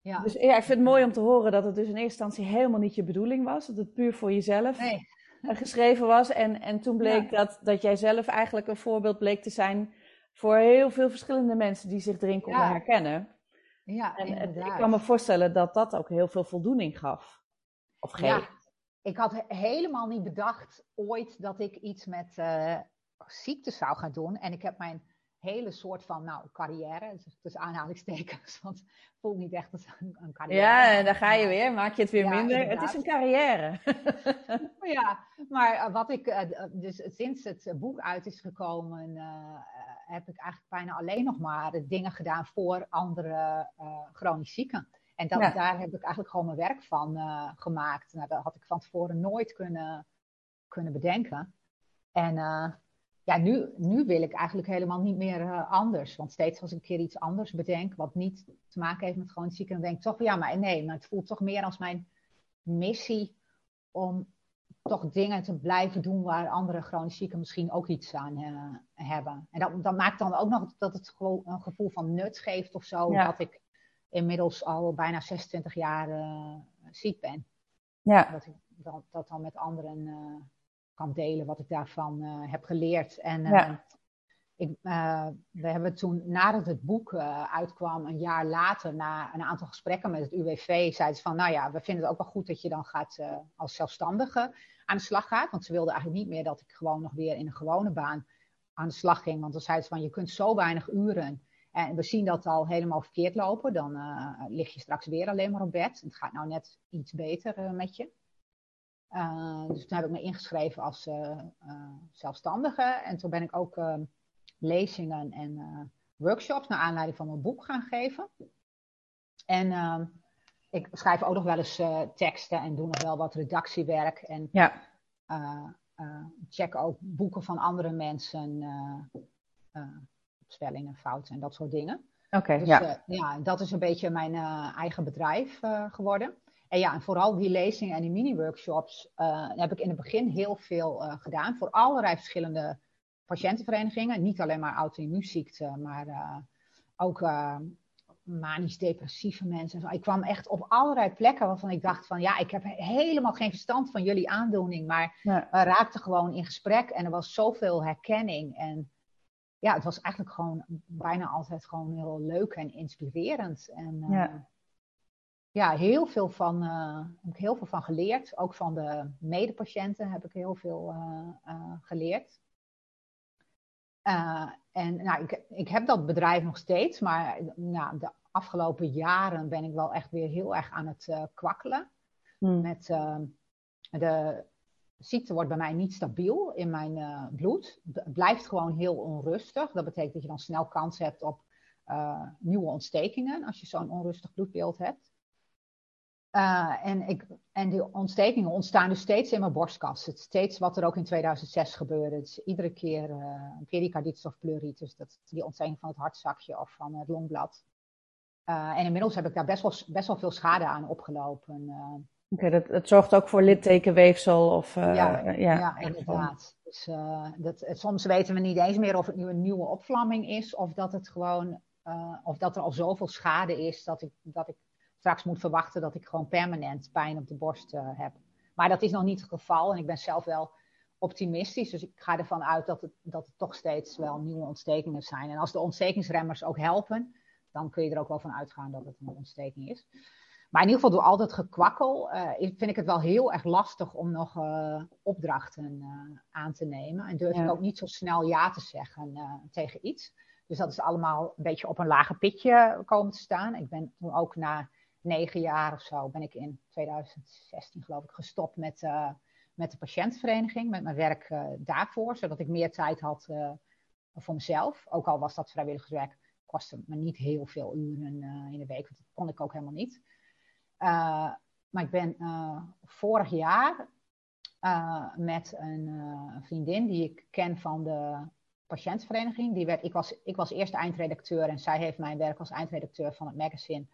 ja. Dus ja, ik vind het mooi om te horen dat het dus in eerste instantie helemaal niet je bedoeling was. Dat het puur voor jezelf nee. geschreven was. En, en toen bleek dat, dat jij zelf eigenlijk een voorbeeld bleek te zijn voor heel veel verschillende mensen die zich erin konden herkennen. Ja, en inderdaad. ik kan me voorstellen dat dat ook heel veel voldoening gaf. Of geeft. Ik had helemaal niet bedacht ooit dat ik iets met, uh, ziekte zou gaan doen. En ik heb mijn hele soort van nou, carrière, dus, aanhalingstekens, want het voelt niet echt als een, een, carrière. Ja, en dan ga je weer, maak je het weer minder. Het is een carrière. ja, maar eh, wat ik, uh, dus sinds het boek uit is gekomen, uh, heb ik eigenlijk bijna alleen nog maar dingen gedaan voor andere chronisch zieken. En dat, daar heb ik eigenlijk gewoon mijn werk van gemaakt. Nou, dat had ik van tevoren nooit kunnen, kunnen bedenken. En ja, nu, nu wil ik eigenlijk helemaal niet meer uh, anders. Want steeds als ik een keer iets anders bedenk, wat niet te maken heeft met gewoon zieken, dan denk ik toch, ja, maar nee, maar het voelt toch meer als mijn missie om toch dingen te blijven doen waar andere chronisch zieken misschien ook iets aan hebben. En dat, dat maakt dan ook nog dat het gewoon een gevoel van nut geeft of zo, dat ik inmiddels al bijna 26 jaar uh, ziek ben. Ja. Dat ik dat, dat dan met anderen kan delen wat ik daarvan uh, heb geleerd. En ja. ik, uh, we hebben toen, nadat het boek uitkwam, een jaar later, na een aantal gesprekken met het UWV, zeiden ze van, nou ja, we vinden het ook wel goed dat je dan gaat als zelfstandige aan de slag gaat. Want ze wilden eigenlijk niet meer dat ik gewoon nog weer in een gewone baan aan de slag ging. Want dan zeiden ze van, je kunt zo weinig uren. En we zien dat al helemaal verkeerd lopen. Dan lig je straks weer alleen maar op bed. Het gaat nou net iets beter met je. Uh, dus toen heb ik me ingeschreven als uh, uh, zelfstandige. En toen ben ik ook lezingen en workshops naar aanleiding van mijn boek gaan geven. En ik schrijf ook nog wel eens teksten en doe nog wel wat redactiewerk. En ja. check ook boeken van andere mensen, spellingen, fouten en dat soort dingen. Oké, dus, ja. ja, dat is een beetje mijn eigen bedrijf geworden. En ja, en vooral die lezingen en die mini-workshops heb ik in het begin heel veel gedaan. Voor allerlei verschillende patiëntenverenigingen. Niet alleen maar auto-immuunziekten, maar ook manisch-depressieve mensen. Ik kwam echt op allerlei plekken waarvan ik dacht van... ja, ik heb helemaal geen verstand van jullie aandoening. Maar ja. we raakten gewoon in gesprek en er was zoveel herkenning. En ja, het was eigenlijk gewoon bijna altijd gewoon heel leuk en inspirerend. En, ja ja, heel veel van, uh, heb ik heel veel van geleerd. Ook van de medepatiënten heb ik heel veel uh, geleerd. en nou, ik, ik heb dat bedrijf nog steeds, maar nou, de afgelopen jaren ben ik wel echt weer heel erg aan het kwakkelen. Hmm. Met, de ziekte wordt bij mij niet stabiel in mijn bloed. Het blijft gewoon heel onrustig. Dat betekent dat je dan snel kans hebt op nieuwe ontstekingen als je zo'n onrustig bloedbeeld hebt. Uh, en, ik, en die ontstekingen ontstaan dus steeds in mijn borstkas. Het is steeds wat er ook in 2006 gebeurde. Iedere keer uh, pericarditis of pleuritis, dat, die ontsteking van het hartzakje of van het longblad. En inmiddels heb ik daar best wel, best wel veel schade aan opgelopen. Oké, dat, dat zorgt ook voor littekenweefsel? Of, ja, ja, ja, inderdaad. Dus, dat, soms weten we niet eens meer of het nu een nieuwe opvlamming is, of dat het gewoon, of dat er al zoveel schade is dat ik, dat ik straks moet verwachten dat ik gewoon permanent pijn op de borst heb. Maar dat is nog niet het geval en ik ben zelf wel optimistisch. Dus ik ga ervan uit dat het, dat het toch steeds wel nieuwe ontstekingen zijn. En als de ontstekingsremmers ook helpen, dan kun je er ook wel van uitgaan dat het een ontsteking is. Maar in ieder geval door al dat gekwakkel uh, vind ik het wel heel erg lastig om nog uh, opdrachten aan te nemen. En durf ik ook niet zo snel ja te zeggen tegen iets. Dus dat is allemaal een beetje op een lager pitje komen te staan. Ik ben toen ook na negen jaar of zo ben ik in 2016 geloof ik gestopt met, met de patiëntenvereniging, met mijn werk daarvoor, zodat ik meer tijd had voor mezelf. Ook al was dat vrijwilligerswerk, kostte me niet heel veel uren in de week, want dat kon ik ook helemaal niet. Maar ik ben vorig jaar met een vriendin die ik ken van de patiëntenvereniging. Die werd, ik, was, ik was eerst eindredacteur en zij heeft mijn werk als eindredacteur van het magazine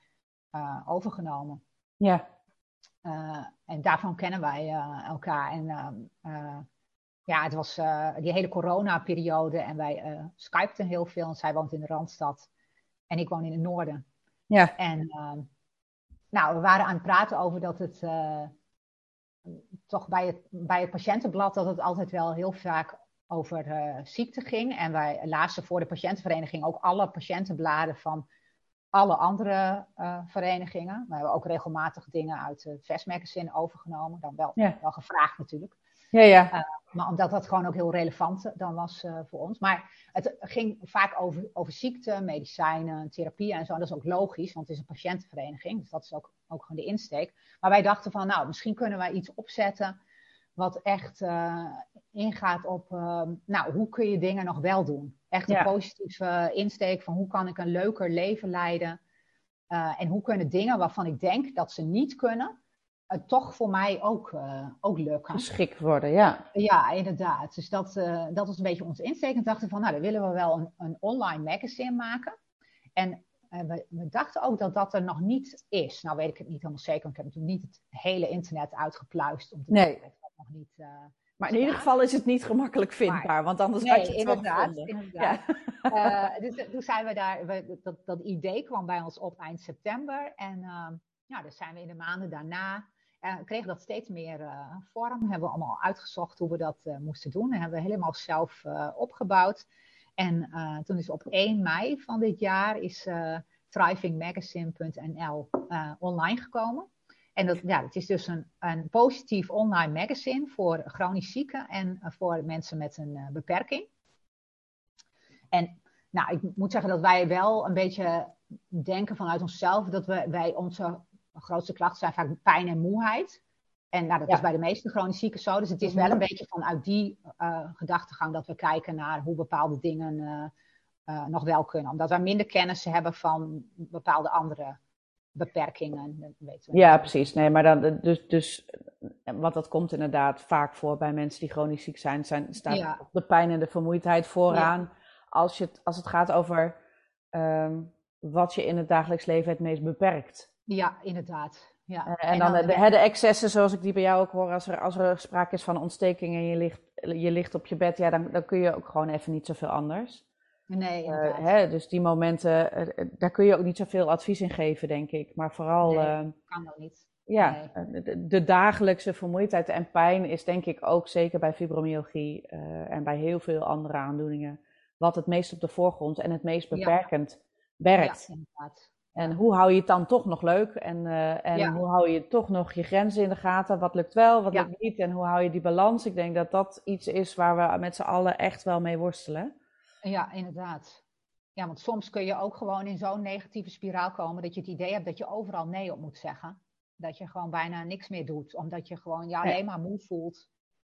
overgenomen. Ja. En daarvan kennen wij elkaar. En ja, het was die hele corona-periode en wij skypten heel veel. En zij woont in de Randstad en ik woon in het noorden. Ja. En nou, we waren aan het praten over dat het toch bij het, bij het patiëntenblad dat het altijd wel heel vaak over uh, ziekte ging. En wij lazen voor de patiëntenvereniging ook alle patiëntenbladen van alle andere uh, verenigingen. We hebben ook regelmatig dingen uit het Vestmagazine overgenomen. Dan wel, wel gevraagd natuurlijk. Ja, ja. Uh, maar omdat dat gewoon ook heel relevant dan was uh, voor ons. Maar het ging vaak over, over ziekte, medicijnen, therapie en zo. En dat is ook logisch, want het is een patiëntenvereniging. Dus dat is ook, ook gewoon de insteek. Maar wij dachten van, nou, misschien kunnen wij iets opzetten wat echt ingaat op, nou, hoe kun je dingen nog wel doen? Echt een positieve insteek van hoe kan ik een leuker leven leiden. Uh, en hoe kunnen dingen waarvan ik denk dat ze niet kunnen, toch voor mij ook, uh, ook lukken. Geschikt worden, ja. Ja, inderdaad. Dus dat, dat was een beetje onze insteek. En dachten van, nou, dan willen we wel een, een online magazine maken. En we, we, dachten ook dat dat er nog niet is. Nou weet ik het niet helemaal zeker, want ik heb natuurlijk niet het hele internet uitgepluist. Om te nee. dat nog niet maar in ieder geval is het niet gemakkelijk vindbaar, want anders nee, had je het inderdaad, wel inderdaad. Ja. Uh, dus toen zijn we daar, we, dat, dat idee kwam bij ons op eind september. En uh, ja, dus zijn we in de maanden daarna, kregen dat steeds meer uh, vorm. Hebben we allemaal uitgezocht hoe we dat moesten doen. En hebben we helemaal zelf opgebouwd. En toen is op 1 mei van dit jaar is thrivingmagazine.nl online gekomen. En dat, ja, het is dus een, een positief online magazine voor chronisch zieken en eh, voor mensen met een beperking. En nou, ik moet zeggen dat wij wel een beetje denken vanuit onszelf dat we, wij onze grootste klachten zijn vaak pijn en moeheid. En nou, dat is bij de meeste chronisch zieken zo. Dus het is wel een beetje vanuit die uh, gedachtegang dat we kijken naar hoe bepaalde dingen uh, nog wel kunnen. Omdat wij minder kennis hebben van bepaalde andere beperkingen. Weten we ja, precies. Nee, maar dan, dus, dus, want dat komt inderdaad vaak voor bij mensen die chronisch ziek zijn, zijn staat de pijn en de vermoeidheid vooraan. Als, je het, als het gaat over um, wat je in het dagelijks leven het meest beperkt. Ja, inderdaad. Ja. En, en dan, de, de, de, excessen zoals ik die bij jou ook hoor, als er, als er sprake is van ontsteking en je ligt, je ligt op je bed, ja, dan, dan kun je ook gewoon even niet zoveel anders. Nee, uh, hè, dus die momenten, uh, daar kun je ook niet zoveel advies in geven, denk ik. Maar vooral. Nee, uh, kan ook niet. Ja, nee. de, de, dagelijkse vermoeidheid en pijn is denk ik ook zeker bij fibromyalgie en bij heel veel andere aandoeningen. Wat het meest op de voorgrond en het meest beperkend ja. werkt. Ja, inderdaad. En hoe hou je het dan toch nog leuk? En, en ja. hoe hou je toch nog je grenzen in de gaten? Wat lukt wel, wat lukt niet? En hoe hou je die balans? Ik denk dat dat iets is waar we met z'n allen echt wel mee worstelen. Ja, inderdaad. Ja, want soms kun je ook gewoon in zo'n negatieve spiraal komen dat je het idee hebt dat je overal nee op moet zeggen. Dat je gewoon bijna niks meer doet, omdat je gewoon je alleen maar moe voelt.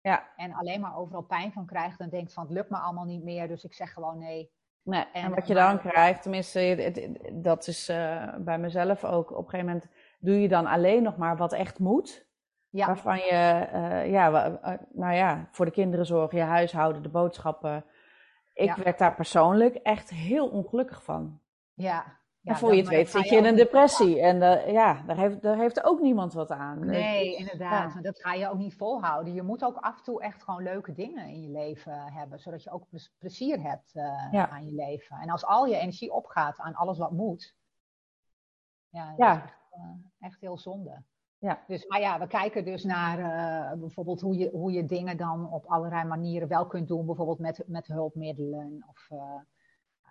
Ja. En alleen maar overal pijn van krijgt en denkt van het lukt me allemaal niet meer, dus ik zeg gewoon nee. Nee, en, wat je dan krijgt, tenminste, dat is uh, bij mezelf ook. Op een gegeven moment doe je dan alleen nog maar wat echt moet. Ja. Waarvan je, uh, ja, nou ja, voor de kinderen zorgen, je huishouden, de boodschappen. Ik werd daar persoonlijk echt heel ongelukkig van. Ja, en voor je het weet zit je in een depressie. En uh, ja, daar heeft, daar heeft ook niemand wat aan. Nee, inderdaad. Ja. Dat ga je ook niet volhouden. Je moet ook af en toe echt gewoon leuke dingen in je leven hebben. Zodat je ook plezier hebt uh, aan je leven. En als al je energie opgaat aan alles wat moet. Ja, dat ja. is echt, uh, echt, heel zonde. Ja. Dus, maar ja, we kijken dus naar bijvoorbeeld hoe je, hoe je dingen dan op allerlei manieren wel kunt doen. Bijvoorbeeld met, met hulpmiddelen of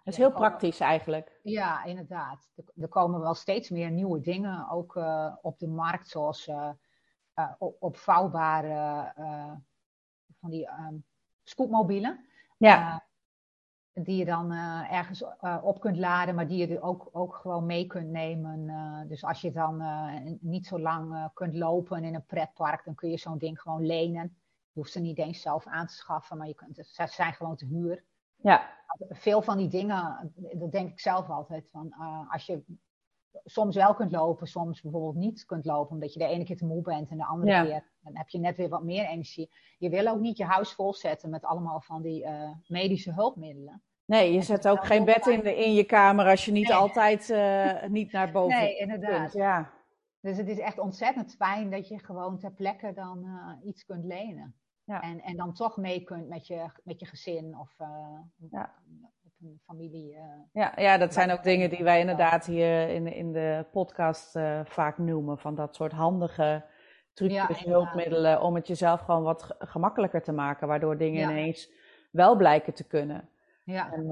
dat is heel praktisch eigenlijk. Ja, inderdaad. Er, komen wel steeds meer nieuwe dingen ook uh, op de markt, zoals uh, uh, opvouwbare van die um, scootmobielen. Ja. die je dan ergens op kunt laden, maar die je ook, ook gewoon mee kunt nemen. dus als je dan niet zo lang kunt lopen in een pretpark, dan kun je zo'n ding gewoon lenen. Je hoeft ze niet eens zelf aan te schaffen, maar je kunt, ze zijn gewoon te huur. Ja. Veel van die dingen, dat denk ik zelf altijd, van uh, als je soms wel kunt lopen, soms bijvoorbeeld niet kunt lopen, omdat je de ene keer te moe bent en de andere keer dan heb je net weer wat meer energie. Je wil ook niet je huis volzetten met allemaal van die uh, medische hulpmiddelen. Nee, je zet ook geen bed in, de, in je kamer als je niet altijd uh, niet naar boven Nee, inderdaad. Kunt. Ja. Dus het is echt ontzettend fijn dat je gewoon ter plekke dan iets kunt lenen. Ja. En, en dan toch mee kunt met je, met je gezin of uh, ja. op een familie. Uh, ja, ja, dat zijn ook dingen die wij inderdaad hier in, in de podcast uh, vaak noemen. Van dat soort handige trucjes, ja, hulpmiddelen. Om het jezelf gewoon wat gemakkelijker te maken. Waardoor dingen ineens wel blijken te kunnen. Ja. En,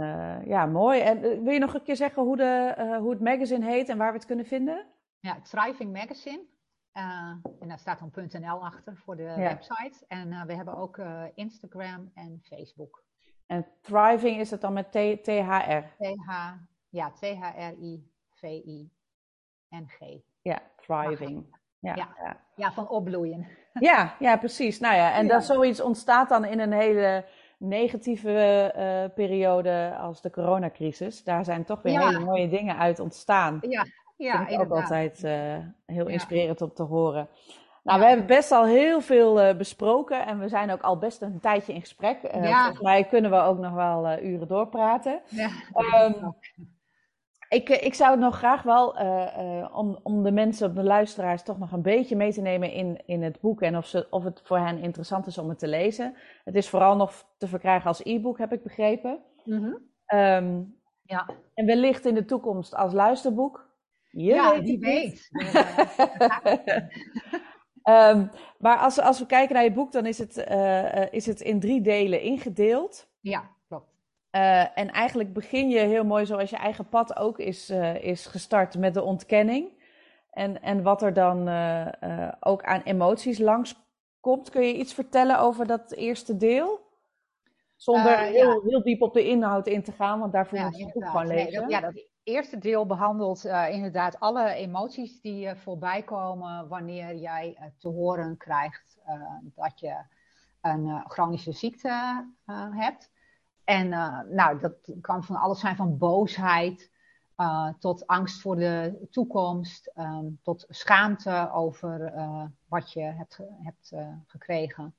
ja, mooi. En wil je nog een keer zeggen hoe, de, hoe het magazine heet en waar we het kunnen vinden? Ja, Thriving Magazine. Uh, en daar staat dan .nl achter voor de website. En uh, we hebben ook uh, Instagram en Facebook. En Thriving is het dan met T-H-R? T-H, ja, T-H-R-I-V-I-N-G. Ja, Thriving. Ja, ja. ja, van opbloeien. Ja, ja, precies. Nou ja, en dat zoiets ontstaat dan in een hele negatieve periode als de coronacrisis. Daar zijn toch weer hele mooie dingen uit ontstaan. Ja, ja, vind ik ook altijd uh, heel inspirerend om te horen. Nou, we hebben best al heel veel uh, besproken en we zijn ook al best een tijdje in gesprek. Uh, ja. Volgens mij kunnen we ook nog wel uren doorpraten. Ja. Um, ik, ik zou het nog graag wel, om, om de mensen, de luisteraars, toch nog een beetje mee te nemen in, in het boek en of, ze, of het voor hen interessant is om het te lezen. Het is vooral nog te verkrijgen als e-book, heb ik begrepen. Mm -hmm. um, ja. En wellicht in de toekomst als luisterboek ja, die weet. um, maar als, als we kijken naar je boek, dan is het, uh, is het in drie delen ingedeeld. Ja, klopt. Uh, en eigenlijk begin je heel mooi zoals je eigen pad ook is, uh, is gestart met de ontkenning. En, en wat er dan ook aan emoties langskomt. Kun je iets vertellen over dat eerste deel? Zonder heel, heel diep op de inhoud in te gaan, want daarvoor moet je het boek gewoon lezen. Nee, dat, ja, dat eerste deel behandelt uh, inderdaad alle emoties die uh, voorbij komen wanneer jij uh, te horen krijgt dat je een chronische ziekte hebt. En nou, dat kan van alles zijn van boosheid tot angst voor de toekomst, um, tot schaamte over wat je hebt, hebt gekregen.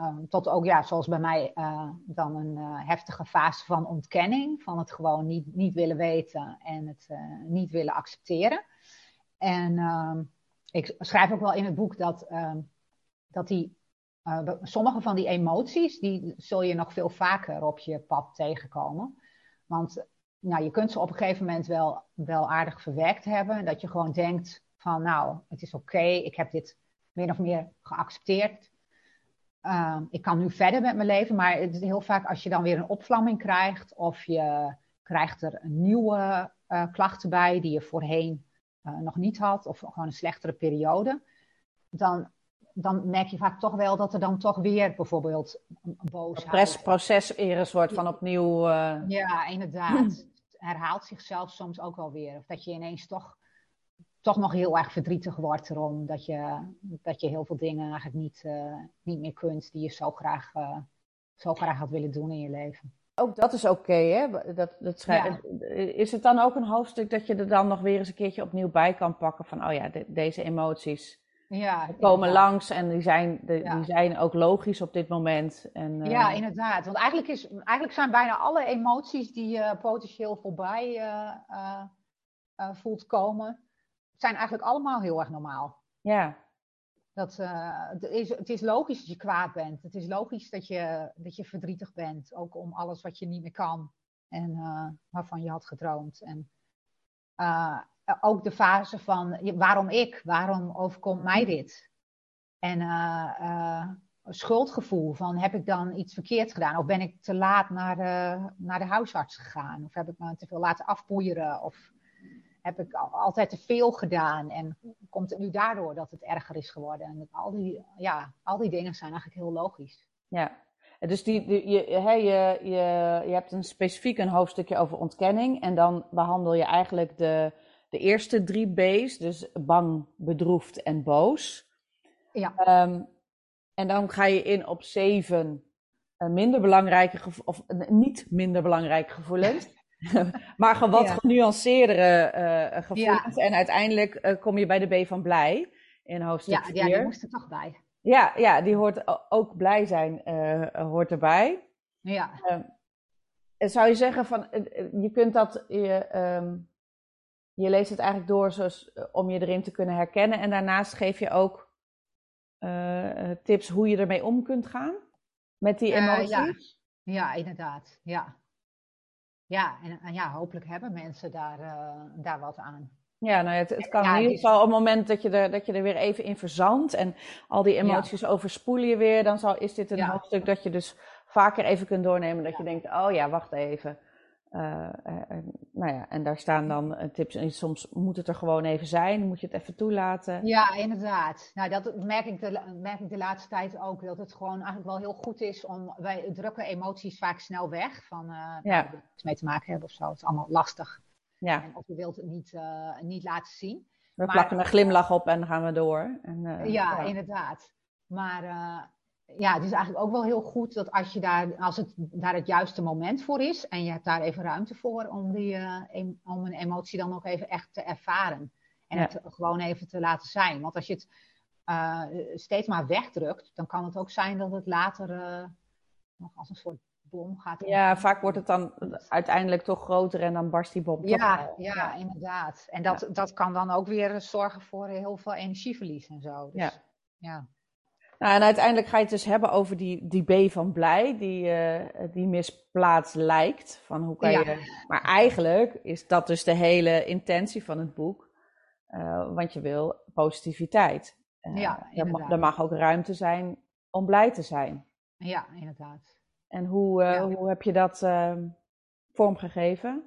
Um, tot ook, ja, zoals bij mij, uh, dan een uh, heftige fase van ontkenning. Van het gewoon niet, niet willen weten en het uh, niet willen accepteren. En uh, ik schrijf ook wel in het boek dat, ehm, dat die, sommige van die emoties, die zul je nog veel vaker op je pad tegenkomen. Want nou, je kunt ze op een gegeven moment wel, wel aardig verwerkt hebben. Dat je gewoon denkt van, nou, het is oké, ik heb dit min of meer geaccepteerd uh, ik kan nu verder met mijn leven, maar het is heel vaak als je dan weer een opvlamming krijgt of je krijgt er een nieuwe uh, klachten bij die je voorheen uh, nog niet had of gewoon een slechtere periode, dan, dan merk je vaak toch wel dat er dan toch weer bijvoorbeeld boosheid... Het proces eerst wordt van opnieuw... Eh, ja, inderdaad. het herhaalt zichzelf soms ook wel weer. Of dat je ineens toch toch nog heel erg verdrietig wordt erom dat je, dat je heel veel dingen eigenlijk niet, uh, niet meer kunt die je zo graag, uh, zo graag had willen doen in je leven. ook dat is oké, hè? Dat, dat Is het dan ook een hoofdstuk dat je er dan nog weer eens een keertje opnieuw bij kan pakken van, oh ja, deze emoties ja, komen langs en die zijn, die zijn ook logisch op dit moment. En, Ja, inderdaad. Want eigenlijk, is, eigenlijk zijn bijna alle emoties die je potentieel voorbij voelt komen, zijn eigenlijk allemaal heel erg normaal. Ja. Dat, het, is, het is logisch dat je kwaad bent. Het is logisch dat je, dat je verdrietig bent. Ook om alles wat je niet meer kan en waarvan je had gedroomd. En ook de fase van waarom ik? Waarom overkomt mij dit? En schuldgevoel van heb ik dan iets verkeerd gedaan? Of ben ik te laat naar de, naar de huisarts gegaan? Of heb ik me te veel laten afboeieren? Of heb ik altijd te veel gedaan? En komt het nu daardoor dat het erger is geworden? En al die, ja, al die dingen zijn eigenlijk heel logisch. Ja, dus die, die je, je, je, je hebt een specifiek een hoofdstukje over ontkenning. En dan behandel je eigenlijk de, de eerste drie B's, dus bang, bedroefd en boos. Ja. Um, en dan ga je in op zeven uh, minder belangrijke, of uh, niet minder belangrijke gevoelens. maar wat ja. genuanceerdere uh, gevoelens. Ja. En uiteindelijk kom je bij de B van blij in hoofdstuk ja, Ja, die moest er toch bij. Ja, ja die hoort ook blij zijn, hoort erbij. Ja. Ehm, zou je zeggen van, je kunt dat, um, je leest het eigenlijk door zoals, eh, om je erin te kunnen herkennen. En daarnaast geef je ook tips hoe je ermee om kunt gaan met die emoties. Ja. ja. inderdaad. Ja, ja en, en, ja, hopelijk hebben mensen daar, daar wat aan. Ja, nou, het, het kan in ieder geval op het moment dat je, er, dat je er weer even in verzandt en al die emoties overspoelen je weer, dan zal, is dit een hoofdstuk dat je dus vaker even kunt doornemen. Dat je denkt, oh ja, wacht even. Uh, nou ja, en daar staan dan uh, tips. En soms moet het er gewoon even zijn, moet je het even toelaten. Ja, inderdaad. Nou, dat merk ik, de, merk ik de laatste tijd ook. Dat het gewoon eigenlijk wel heel goed is om. Wij drukken emoties vaak snel weg. Van ja. nou, iets mee te maken hebben of zo. Het is allemaal lastig. Ja. En of je wilt het niet, niet laten zien. We maar, plakken een glimlach op en dan gaan we door. En, ja, ja, inderdaad. Maar ja, het is eigenlijk ook wel heel goed dat als, je daar, als het daar het juiste moment voor is en je hebt daar even ruimte voor om, die, uh, om een emotie dan ook even echt te ervaren. En het gewoon even te laten zijn. Want als je het uh, steeds maar wegdrukt, dan kan het ook zijn dat het later uh, nog als een soort bom gaat. Ja, vaak wordt het dan uiteindelijk toch groter en dan barst die bom. Ja, ja, inderdaad. En dat, dat kan dan ook weer zorgen voor heel veel energieverlies en zo. Dus, ja. ja. Nou, en uiteindelijk ga je het dus hebben over die, die B van blij, die, uh, die misplaatst lijkt. Van hoe kan je... Maar eigenlijk is dat dus de hele intentie van het boek. Uh, want je wil positiviteit. Uh, ja, inderdaad. Er mag ook ruimte zijn om blij te zijn. Ja, inderdaad. En hoe, hoe heb je dat ehm, vormgegeven?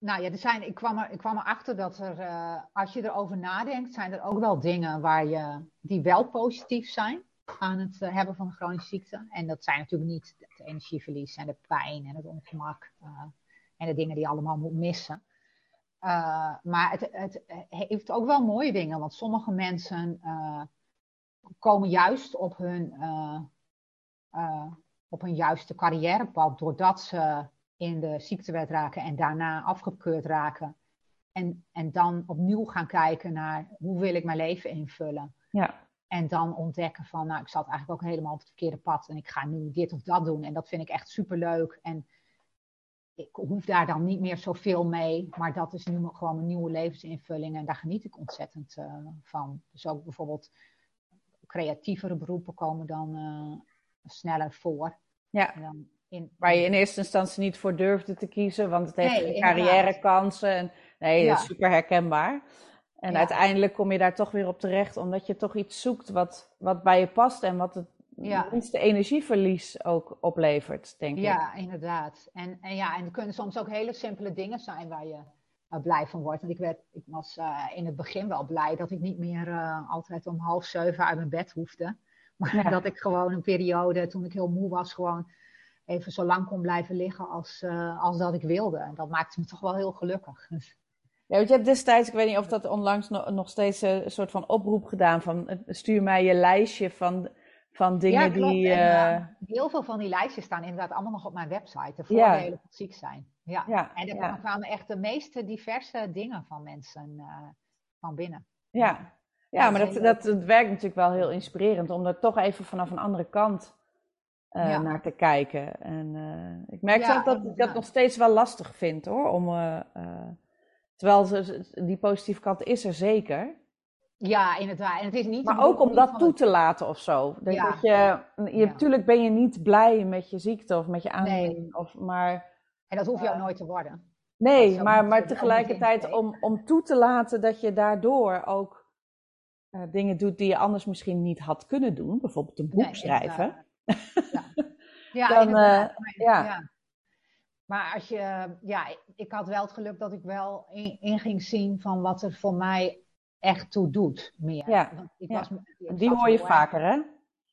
Nou ja, er zijn, ik, kwam er, ik kwam erachter dat er, uh, als je erover nadenkt, zijn er ook wel dingen waar je, die wel positief zijn aan het uh, hebben van een chronische ziekte. En dat zijn natuurlijk niet het energieverlies en de pijn en het ongemak uh, en de dingen die je allemaal moet missen. maar het, het, heeft ook wel mooie dingen, want sommige mensen komen juist op hun, op hun juiste carrièrepad doordat ze in de ziektewet raken en daarna afgekeurd raken. En, en dan opnieuw gaan kijken naar hoe wil ik mijn leven invullen. Ja. En dan ontdekken van, nou, ik zat eigenlijk ook helemaal op het verkeerde pad en ik ga nu dit of dat doen. En dat vind ik echt superleuk. En ik hoef daar dan niet meer zoveel mee, maar dat is nu gewoon een nieuwe levensinvulling en daar geniet ik ontzettend uh, van. Dus ook bijvoorbeeld creatievere beroepen komen dan uh, sneller voor. Ja. En dan in, Waar je in eerste instantie niet voor durfde te kiezen, want het heeft nee, carrièrekansen. En, nee, dat is super herkenbaar. En uiteindelijk kom je daar toch weer op terecht, omdat je toch iets zoekt wat, wat bij je past en wat het ja. minste energieverlies ook oplevert, denk ik. Ja, inderdaad. En, en, ja, en er kunnen soms ook hele simpele dingen zijn waar je uh, blij van wordt. Want ik, werd, ik was uh, in het begin wel blij dat ik niet meer uh, altijd om half zeven uit mijn bed hoefde. Maar dat ik gewoon een periode, toen ik heel moe was, gewoon even zo lang kon blijven liggen als, uh, als dat ik wilde. En dat maakte me toch wel heel gelukkig. Ja, want je hebt destijds, ik weet niet of dat onlangs nog, nog steeds een soort van oproep gedaan van stuur mij je lijstje van, van dingen die... Heel veel van die lijstjes staan inderdaad allemaal nog op mijn website. De voordelen van ziek zijn. Ja. ja en er kwamen echt de meest diverse dingen van mensen van binnen. Ja, ja, maar dat, dat, dat, werkt natuurlijk wel heel inspirerend om er toch even vanaf een andere kant uh, naar te kijken. En uh, ik merk zelf dat ik dat nog steeds wel lastig vind hoor. Om, uh, terwijl die positieve kant is er zeker. Ja, inderdaad. En het is niet maar ook om dat toe te laten of zo. Dat, ja. dat je, je, Natuurlijk ben je niet blij met je ziekte of met je aandoening. Nee. Of, maar, en dat hoef je ook nooit te worden. Nee, maar, maar tegelijkertijd om, om toe te laten dat je daardoor ook dingen doet die je anders misschien niet had kunnen doen. Bijvoorbeeld een boek schrijven. Ja, ja, Dan, uh, maar, ja. Maar als je, ja, ik had wel het geluk dat ik wel in, in ging zien van wat er voor mij echt toe doet. Meer. Ja, Want ik was, die hoor je vaker, hè?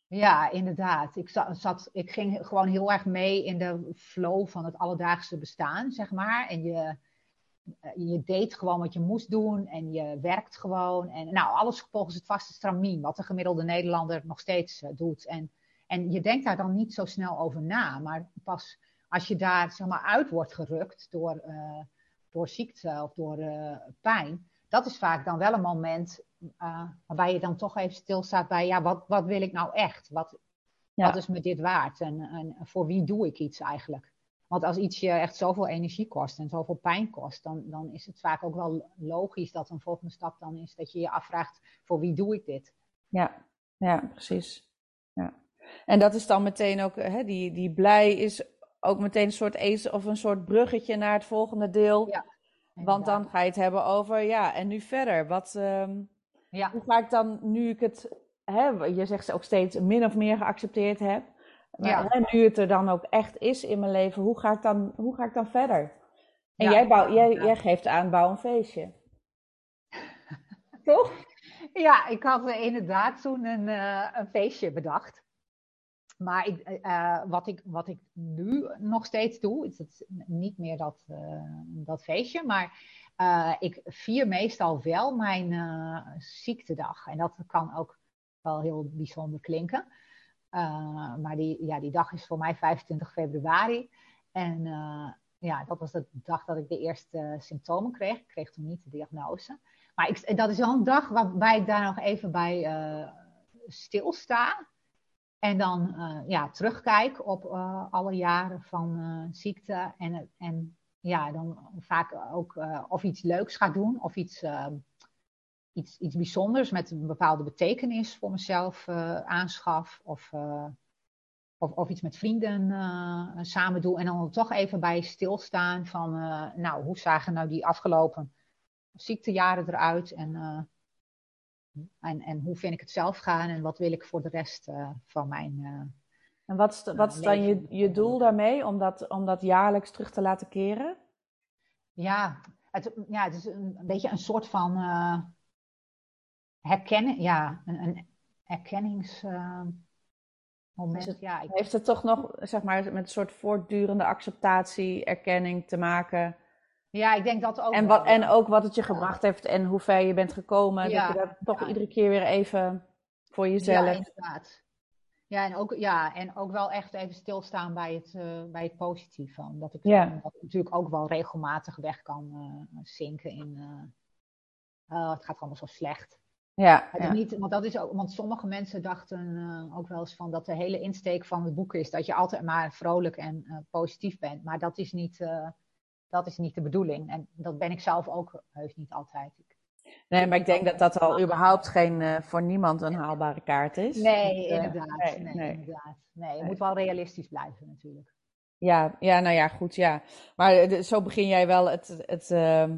Ja, inderdaad. Ik, zat, zat, ik ging gewoon heel erg mee in de flow van het alledaagse bestaan, zeg maar. En je, eh, je deed gewoon wat je moest doen en je werkt gewoon. En nou, alles volgens het vaste stramien, wat de gemiddelde Nederlander nog steeds uh, doet. En, en je denkt daar dan niet zo snel over na. Maar pas als je daar zeg maar, uit wordt gerukt door, uh, door ziekte of door pijn, dat is vaak dan wel een moment waarbij je dan toch even stilstaat bij, ja, wat, wat wil ik nou echt? Wat, wat is me dit waard? En, en voor wie doe ik iets eigenlijk? Want als iets je echt zoveel energie kost en zoveel pijn kost, dan, dan is het vaak ook wel logisch dat een volgende stap dan is dat je je afvraagt: voor wie doe ik dit? Ja, ja precies. En dat is dan meteen ook, hè, die, die blij is ook meteen een soort eens of een soort bruggetje naar het volgende deel. Ja, Want dan ga je het hebben over, ja, en nu verder. Wat, um, ja. Hoe ga ik dan, nu ik het, hè, je zegt ze ook steeds min of meer geaccepteerd heb, ja. nu het er dan ook echt is in mijn leven, hoe ga ik dan, hoe ga ik dan verder? En jij, bouw, jij, jij geeft aan, bouw een feestje. Toch? Ja, ik had inderdaad toen een, uh, een feestje bedacht. Maar ik, uh, wat, ik, wat ik nu nog steeds doe, is het niet meer dat, uh, dat feestje. Maar ik vier meestal wel mijn ziektedag. En dat kan ook wel heel bijzonder klinken. Maar die, ja, die dag is voor mij 25 februari. En ja, dat was de dag dat ik de eerste symptomen kreeg. Ik kreeg toen niet de diagnose. Maar ik, dat is wel een dag waarbij ik daar nog even bij stilsta. En dan ja, terugkijk op alle jaren van ziekte. En, en ja, dan vaak ook of iets leuks ga doen of iets iets, iets bijzonders met een bepaalde betekenis voor mezelf aanschaf. Of, of, of, iets met vrienden samen doe. En dan toch even bij stilstaan van, nou, hoe zagen nou die afgelopen ziektejaren eruit? En, en, en hoe vind ik het zelf gaan? En wat wil ik voor de rest van mijn. en wat is, wat is dan je, je doel daarmee om dat, om dat jaarlijks terug te laten keren? Ja, het, ja, het is een, een beetje een soort van herkennen, ja, een, een. Uh, ja, Heeft het toch nog, zeg maar, met een soort voortdurende acceptatie, erkenning te maken? Ja, ik denk dat ook. En, wat, en ook wat het je gebracht heeft en hoe ver je bent gekomen. Ja, dat je dat toch iedere keer weer even voor jezelf. Ja, inderdaad. Ja, en ook, ja, en ook wel echt even stilstaan bij het, uh, bij het positieve. Omdat ik ja. dat natuurlijk ook wel regelmatig weg kan uh, zinken in. Uh, het gaat allemaal zo slecht. Ja, ja. Niet, want, dat is ook, want sommige mensen dachten uh, ook wel eens van dat de hele insteek van het boek is dat je altijd maar vrolijk en uh, positief bent. Maar dat is, niet, uh, dat is niet de bedoeling. En dat ben ik zelf ook heus niet altijd. Nee, maar ik denk dat dat al überhaupt geen, voor niemand een haalbare kaart is. Nee, dus, inderdaad. Nee, nee, nee, inderdaad. nee, je moet wel realistisch blijven natuurlijk. Ja, ja, nou ja, goed, ja. Maar zo begin jij wel het, het, ehm,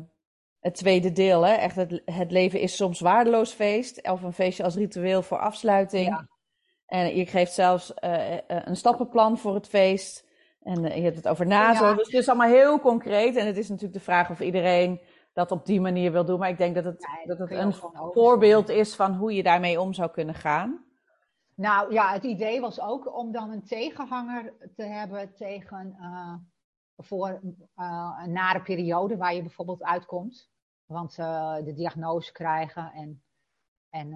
het tweede deel, hè? Echt het, het leven is soms waardeloos feest. Of een feestje als ritueel voor afsluiting. Ja. En je geeft zelfs uh, een stappenplan voor het feest. En uh, je hebt het over nazorg. Dus het is allemaal heel concreet. En het is natuurlijk de vraag of iedereen dat op die manier wil doen. Maar ik denk dat het, dat het een voorbeeld is van hoe je daarmee om zou kunnen gaan. Nou ja, het idee was ook om dan een tegenhanger te hebben tegen uh, voor uh, een nare periode waar je bijvoorbeeld uitkomt. Want uh, de diagnose krijgen en En,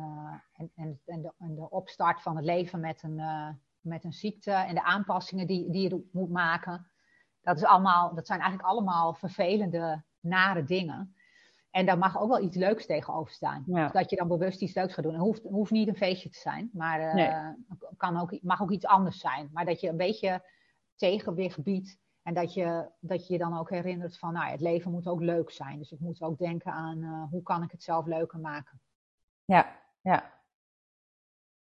en, en, en, de, en, de, opstart van het leven met een, met een ziekte en de aanpassingen die, die je moet maken. Dat, is allemaal, dat zijn eigenlijk allemaal vervelende, nare dingen. En daar mag ook wel iets leuks tegenover staan. Dus dat je dan bewust iets leuks gaat doen. Het hoeft, hoeft niet een feestje te zijn, maar uh, kan ook, mag ook iets anders zijn. Maar dat je een beetje tegenwicht biedt. En dat je, dat je je dan ook herinnert van, nou, het leven moet ook leuk zijn. Dus ik moet ook denken aan, uh, hoe kan ik het zelf leuker maken. Ja, ja.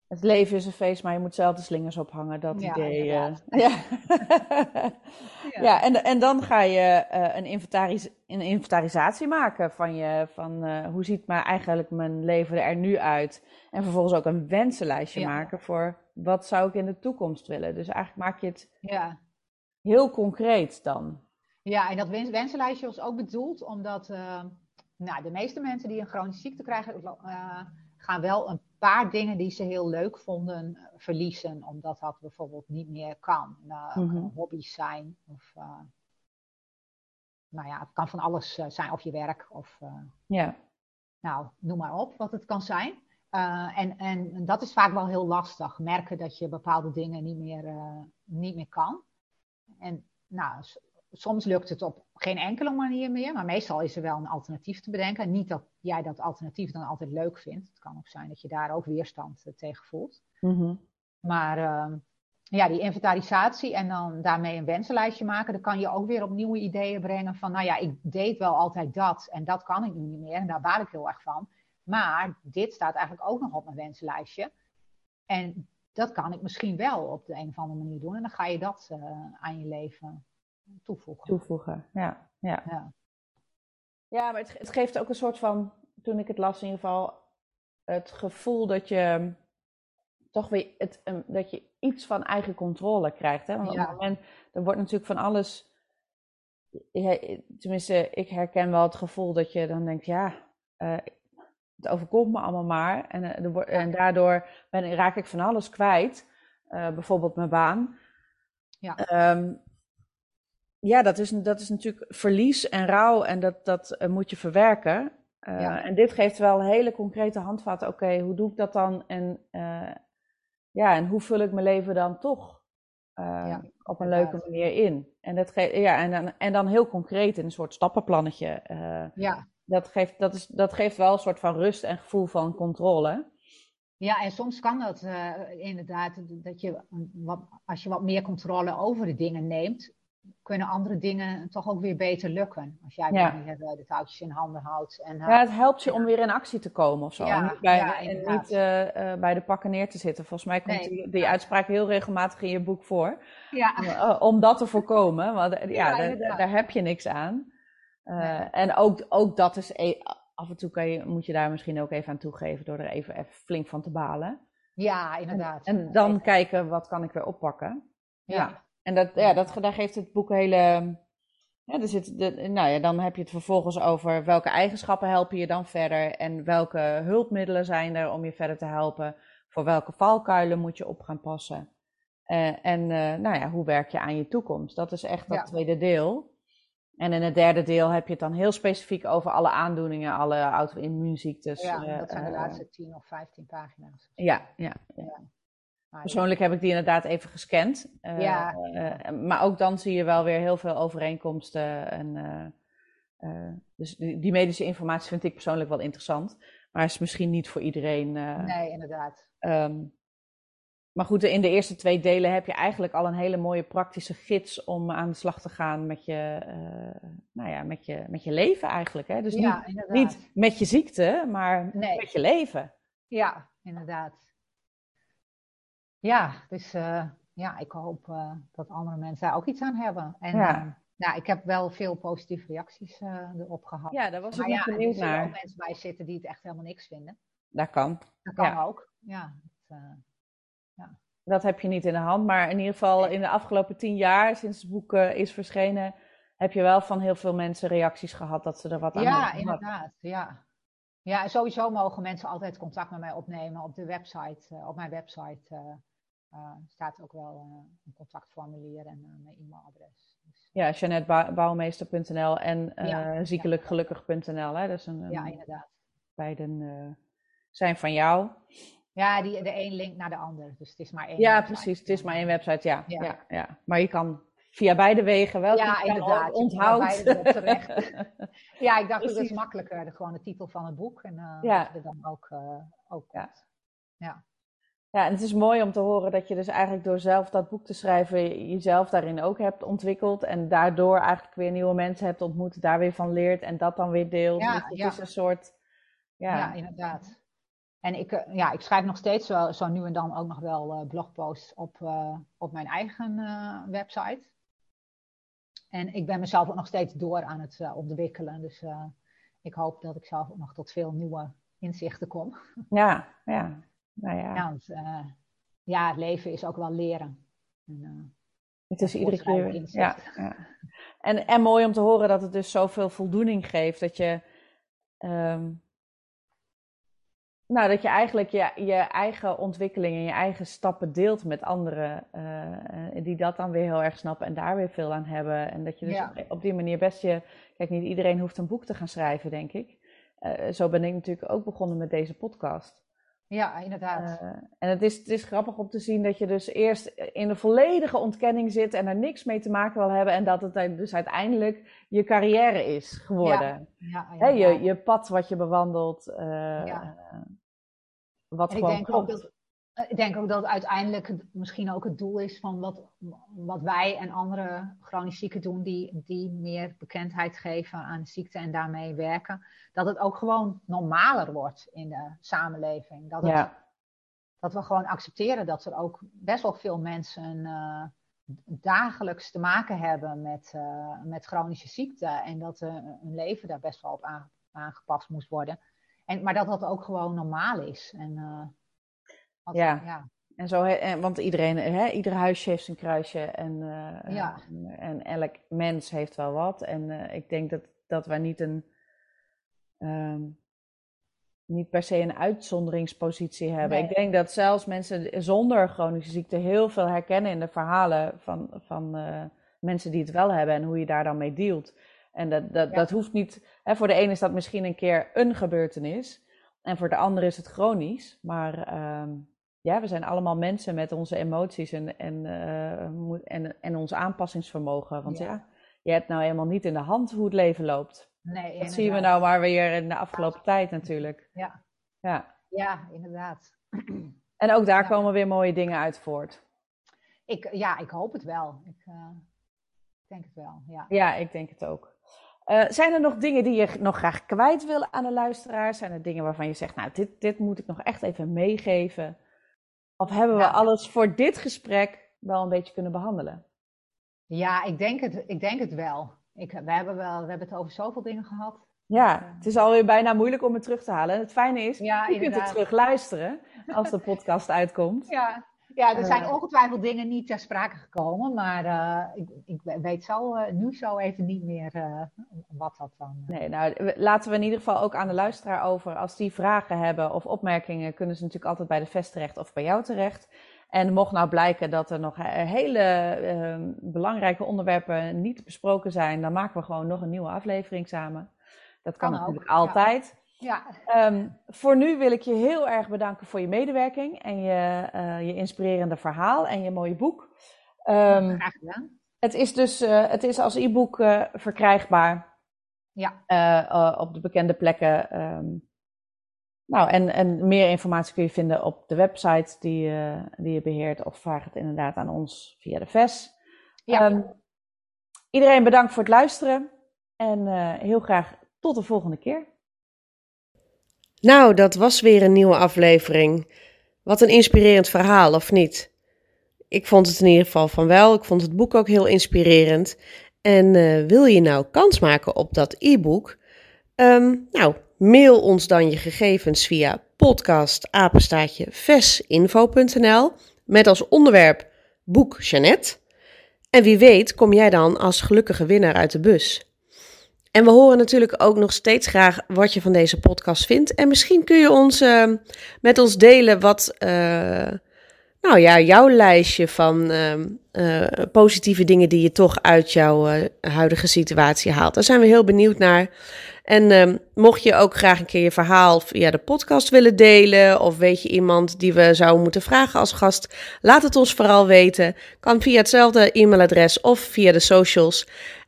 Het leven is een feest, maar je moet zelf de slingers ophangen, dat idee. Uh, ja. ja, en, en dan ga je uh, een, inventaris een inventarisatie maken van, je, van uh, hoe ziet maar eigenlijk mijn leven er nu uit. En vervolgens ook een wensenlijstje maken voor wat zou ik in de toekomst willen. Dus eigenlijk maak je het ja. heel concreet dan. Ja, en dat wens wensenlijstje was ook bedoeld omdat nou, de meeste mensen die een chronische ziekte krijgen, gaan wel een paar dingen die ze heel leuk vonden eh, verliezen, omdat dat bijvoorbeeld niet meer kan. Mm Hobby's zijn, of uh, nou ja, het kan van alles uh, zijn, of je werk, of ja. nou, noem maar op wat het kan zijn. en, en dat is vaak wel heel lastig, merken dat je bepaalde dingen niet meer, niet meer kan. En nou, soms lukt het op geen enkele manier meer, maar meestal is er wel een alternatief te bedenken. Niet dat jij dat alternatief dan altijd leuk vindt. Het kan ook zijn dat je daar ook weerstand eh, tegen voelt. Mhm. Maar uh, ja, die inventarisatie en dan daarmee een wensenlijstje maken, dan kan je ook weer op nieuwe ideeën brengen van, nou ja, ik deed wel altijd dat en dat kan ik nu niet meer en daar baal ik heel erg van. Maar dit staat eigenlijk ook nog op mijn wensenlijstje. En dat kan ik misschien wel op de een of andere manier doen. En dan ga je dat uh, aan je leven toevoegen. Toevoegen, ja. Ja, ja. ja maar het, het geeft ook een soort van, toen ik het las in ieder geval, het gevoel dat je toch weer het, dat je iets van eigen controle krijgt. Hè? Want op het moment, er wordt natuurlijk van alles. tenminste, ik herken wel het gevoel dat je dan denkt, ja, uh, het overkomt me allemaal maar. En, uh, en daardoor ben, raak ik van alles kwijt. Uh, bijvoorbeeld mijn baan. Ja. Um, ja, dat is, dat is natuurlijk verlies en rouw en dat, dat uh, moet je verwerken. Uh, En dit geeft wel een hele concrete handvaten. Oké, hoe doe ik dat dan? En, uh, ja, en hoe vul ik mijn leven dan toch ja, op een leuke manier in? En, dat ja, en, dan, en dan heel concreet in een soort stappenplannetje. ja. dat, geeft, dat, is, dat geeft wel een soort van rust en gevoel van controle. Ja, en soms kan dat inderdaad, dat je wat, als je wat meer controle over de dingen neemt, kunnen andere dingen toch ook weer beter lukken. Als jij ja. de touwtjes in handen houdt. En, ja, het helpt je om weer in actie te komen of zo. Ja, niet bij, ja, en niet uh, uh, bij de pakken neer te zitten. Volgens mij komt die, die uitspraak heel regelmatig in je boek voor. Ja. Om dat te voorkomen. Want ja, daar, daar, heb je niks aan. Nee. En ook, ook dat is... E af en toe kan je, moet je daar misschien ook even aan toegeven... door er even, even flink van te balen. Ja, inderdaad. En, en dan kijken, wat kan ik weer oppakken? ja. En dat, ja, dat, daar geeft het boek hele. Ja, er zit de, nou ja, dan heb je het vervolgens over welke eigenschappen helpen je dan verder en welke hulpmiddelen zijn er om je verder te helpen. Voor welke valkuilen moet je op gaan passen. Uh, en uh, nou ja, hoe werk je aan je toekomst? Dat is echt dat tweede deel. En in het derde deel heb je het dan heel specifiek over alle aandoeningen, alle auto-immuunziektes. Ja, uh, dat zijn de laatste 10 of 15 pagina's. Ja, ja, ja. Persoonlijk heb ik die inderdaad even gescand. Uh, ja. Uh, maar ook dan zie je wel weer heel veel overeenkomsten. En, dus die, die, medische informatie vind ik persoonlijk wel interessant. Maar is misschien niet voor iedereen. nee, inderdaad. Um, maar goed, in de eerste twee delen heb je eigenlijk al een hele mooie praktische gids om aan de slag te gaan met je, nou ja, met je, met je leven eigenlijk. Hè? Dus ja, niet, niet, met je ziekte, maar nee. met je leven. Ja, inderdaad. Ja, dus uh, ja, ik hoop uh, dat andere mensen daar ook iets aan hebben. En ja. Uh, nou, ik heb wel veel positieve reacties erop gehad. Ja, daar was ik ja, benieuwd naar. Er mensen bij zitten die het echt helemaal niks vinden. Dat kan. Dat kan ook, ja. Dat, ja. dat heb je niet in de hand, maar in ieder geval in de afgelopen tien jaar, sinds het boek is verschenen, heb je wel van heel veel mensen reacties gehad dat ze er wat aan ja, hebben. Ja, inderdaad, ja. Ja, sowieso mogen mensen altijd contact met mij opnemen op de website, op mijn website uh, staat ook wel uh, een contactformulier en uh, mijn e-mailadres. Dus, ja, JeanetteBouwmeester.nl en ja, ziekelijkgelukkig.nl. Ja, Dat is een, een, ja, inderdaad. Beiden zijn van jou. Ja, die, de een link naar de ander. Dus het is maar één. Ja, precies. Het is maar één website, ja. ja. ja, Maar je kan via beide wegen wel. Ja, inderdaad. Onthoud. terecht. ja, ik dacht dat het is makkelijker. Gewoon de titel van het boek. En ja. er dan ook, ook ja. ja. Ja, en het is mooi om te horen dat je dus eigenlijk door zelf dat boek te schrijven, jezelf daarin ook hebt ontwikkeld. En daardoor eigenlijk weer nieuwe mensen hebt ontmoet, daar weer van leert en dat dan weer deelt. Ja, dus het ja. is een soort. Ja, ja inderdaad. En ik, eh, ja, ik schrijf nog steeds zo, zo nu en dan ook nog wel uh, blogposts op, uh, op mijn eigen website. En ik ben mezelf ook nog steeds door aan het ontwikkelen. Dus ik hoop dat ik zelf ook nog tot veel nieuwe inzichten kom. Ja, ja. Nou ja. ja, want, ja het leven is ook wel leren. En, het is iedere keer. Ja, ja. En, en mooi om te horen dat het dus zoveel voldoening geeft. Dat je. Um, nou, dat je eigenlijk je, je eigen ontwikkeling en je eigen stappen deelt met anderen. Uh, die dat dan weer heel erg snappen en daar weer veel aan hebben. En dat je dus op, die manier best je. Kijk, niet iedereen hoeft een boek te gaan schrijven, denk ik. Uh, zo ben ik natuurlijk ook begonnen met deze podcast. Ja, inderdaad. Uh, en het is, het is grappig om te zien dat je dus eerst in de volledige ontkenning zit en er niks mee te maken wil hebben. En dat het dus uiteindelijk je carrière is geworden. Ja, ja, je, je pad wat je bewandelt. Uh, ja. Wat gewoon ik denk klopt. Ook dat, eh, ik denk ook dat uiteindelijk misschien ook het doel is van wat, wat wij en andere chronisch zieken doen, die, die meer bekendheid geven aan de ziekte en daarmee werken. Dat het ook gewoon normaler wordt in de samenleving. Dat, het, dat we gewoon accepteren dat er ook best wel veel mensen uh, dagelijks te maken hebben met, uh, met chronische ziekte. En dat uh, hun leven daar best wel op aangepast moest worden. En, maar dat dat ook gewoon normaal is. En, ja. ja. En zo, en, want iedereen, hè, ieder huisje heeft zijn kruisje en, uh, ja. en, elk mens heeft wel wat. En uh, ik denk dat, dat wij niet een, um, niet per se een uitzonderingspositie hebben. Ik denk dat zelfs mensen zonder chronische ziekte heel veel herkennen in de verhalen van, van uh, mensen die het wel hebben en hoe je daar dan mee dealt. En dat, dat, dat hoeft niet, hè, voor de ene is dat misschien een keer een gebeurtenis en voor de ander is het chronisch. Maar um, ja, we zijn allemaal mensen met onze emoties en, en, uh, en, en ons aanpassingsvermogen. Want ja. je hebt nou helemaal niet in de hand hoe het leven loopt. Nee, dat zien we nou maar weer in de afgelopen tijd natuurlijk. Ja, ja. ja inderdaad. En ook daar komen weer mooie dingen uit voort. Ik, ja, ik hoop het wel. Ik uh, denk het wel, ja. Ja, ik denk het ook. Uh, zijn er nog dingen die je nog graag kwijt wil aan de luisteraars? Zijn er dingen waarvan je zegt, nou, dit, dit moet ik nog echt even meegeven? Of hebben we alles voor dit gesprek wel een beetje kunnen behandelen? Ja, ik denk het, ik denk het wel. Ik, we, hebben wel. we hebben het over zoveel dingen gehad. Ja, het is alweer bijna moeilijk om het terug te halen. Het fijne is, ja, je kunt het terug luisteren als de podcast uitkomt. Ja, ja, er zijn eh. ongetwijfeld dingen niet ter sprake gekomen, maar uh, ik, ik, weet zo, uh, nu zo even niet meer wat dat dan. Nee, nou laten we in ieder geval ook aan de luisteraar over. Als die vragen hebben of opmerkingen, kunnen ze natuurlijk altijd bij de VEST terecht of bij jou terecht. En mocht nou blijken dat er nog hele ehm, belangrijke onderwerpen niet besproken zijn, dan maken we gewoon nog een nieuwe aflevering samen. Dat kan, natuurlijk altijd. Ja. Um, voor nu wil ik je heel erg bedanken voor je medewerking en je, uh, je inspirerende verhaal en je mooie boek. Um, Graag gedaan. Het is dus uh, het is als e-book uh, verkrijgbaar. Ja. op de bekende plekken. Um, nou, en, en meer informatie kun je vinden op de website die, die je beheert. Of vraag het inderdaad aan ons via de VES. Ja. iedereen bedankt voor het luisteren. En heel graag tot de volgende keer. Nou, dat was weer een nieuwe aflevering. Wat een inspirerend verhaal, of niet? Ik vond het in ieder geval van wel. Ik vond het boek ook heel inspirerend. En uh, wil je nou kans maken op dat e-book? Um, nou, mail ons dan je gegevens via podcastapenstaatje vesinfo.nl met als onderwerp boek Jeannette. En wie weet kom jij dan als gelukkige winnaar uit de bus. En we horen natuurlijk ook nog steeds graag wat je van deze podcast vindt. En misschien kun je ons uh, met ons delen wat, uh, nou ja, jouw lijstje van ehm, eh, positieve dingen die je toch uit jouw uh, huidige situatie haalt. Daar zijn we heel benieuwd naar. En ehm, mocht je ook graag een keer je verhaal via de podcast willen delen, of weet je iemand die we zouden moeten vragen als gast, laat het ons vooral weten. Kan via hetzelfde e-mailadres of via de socials.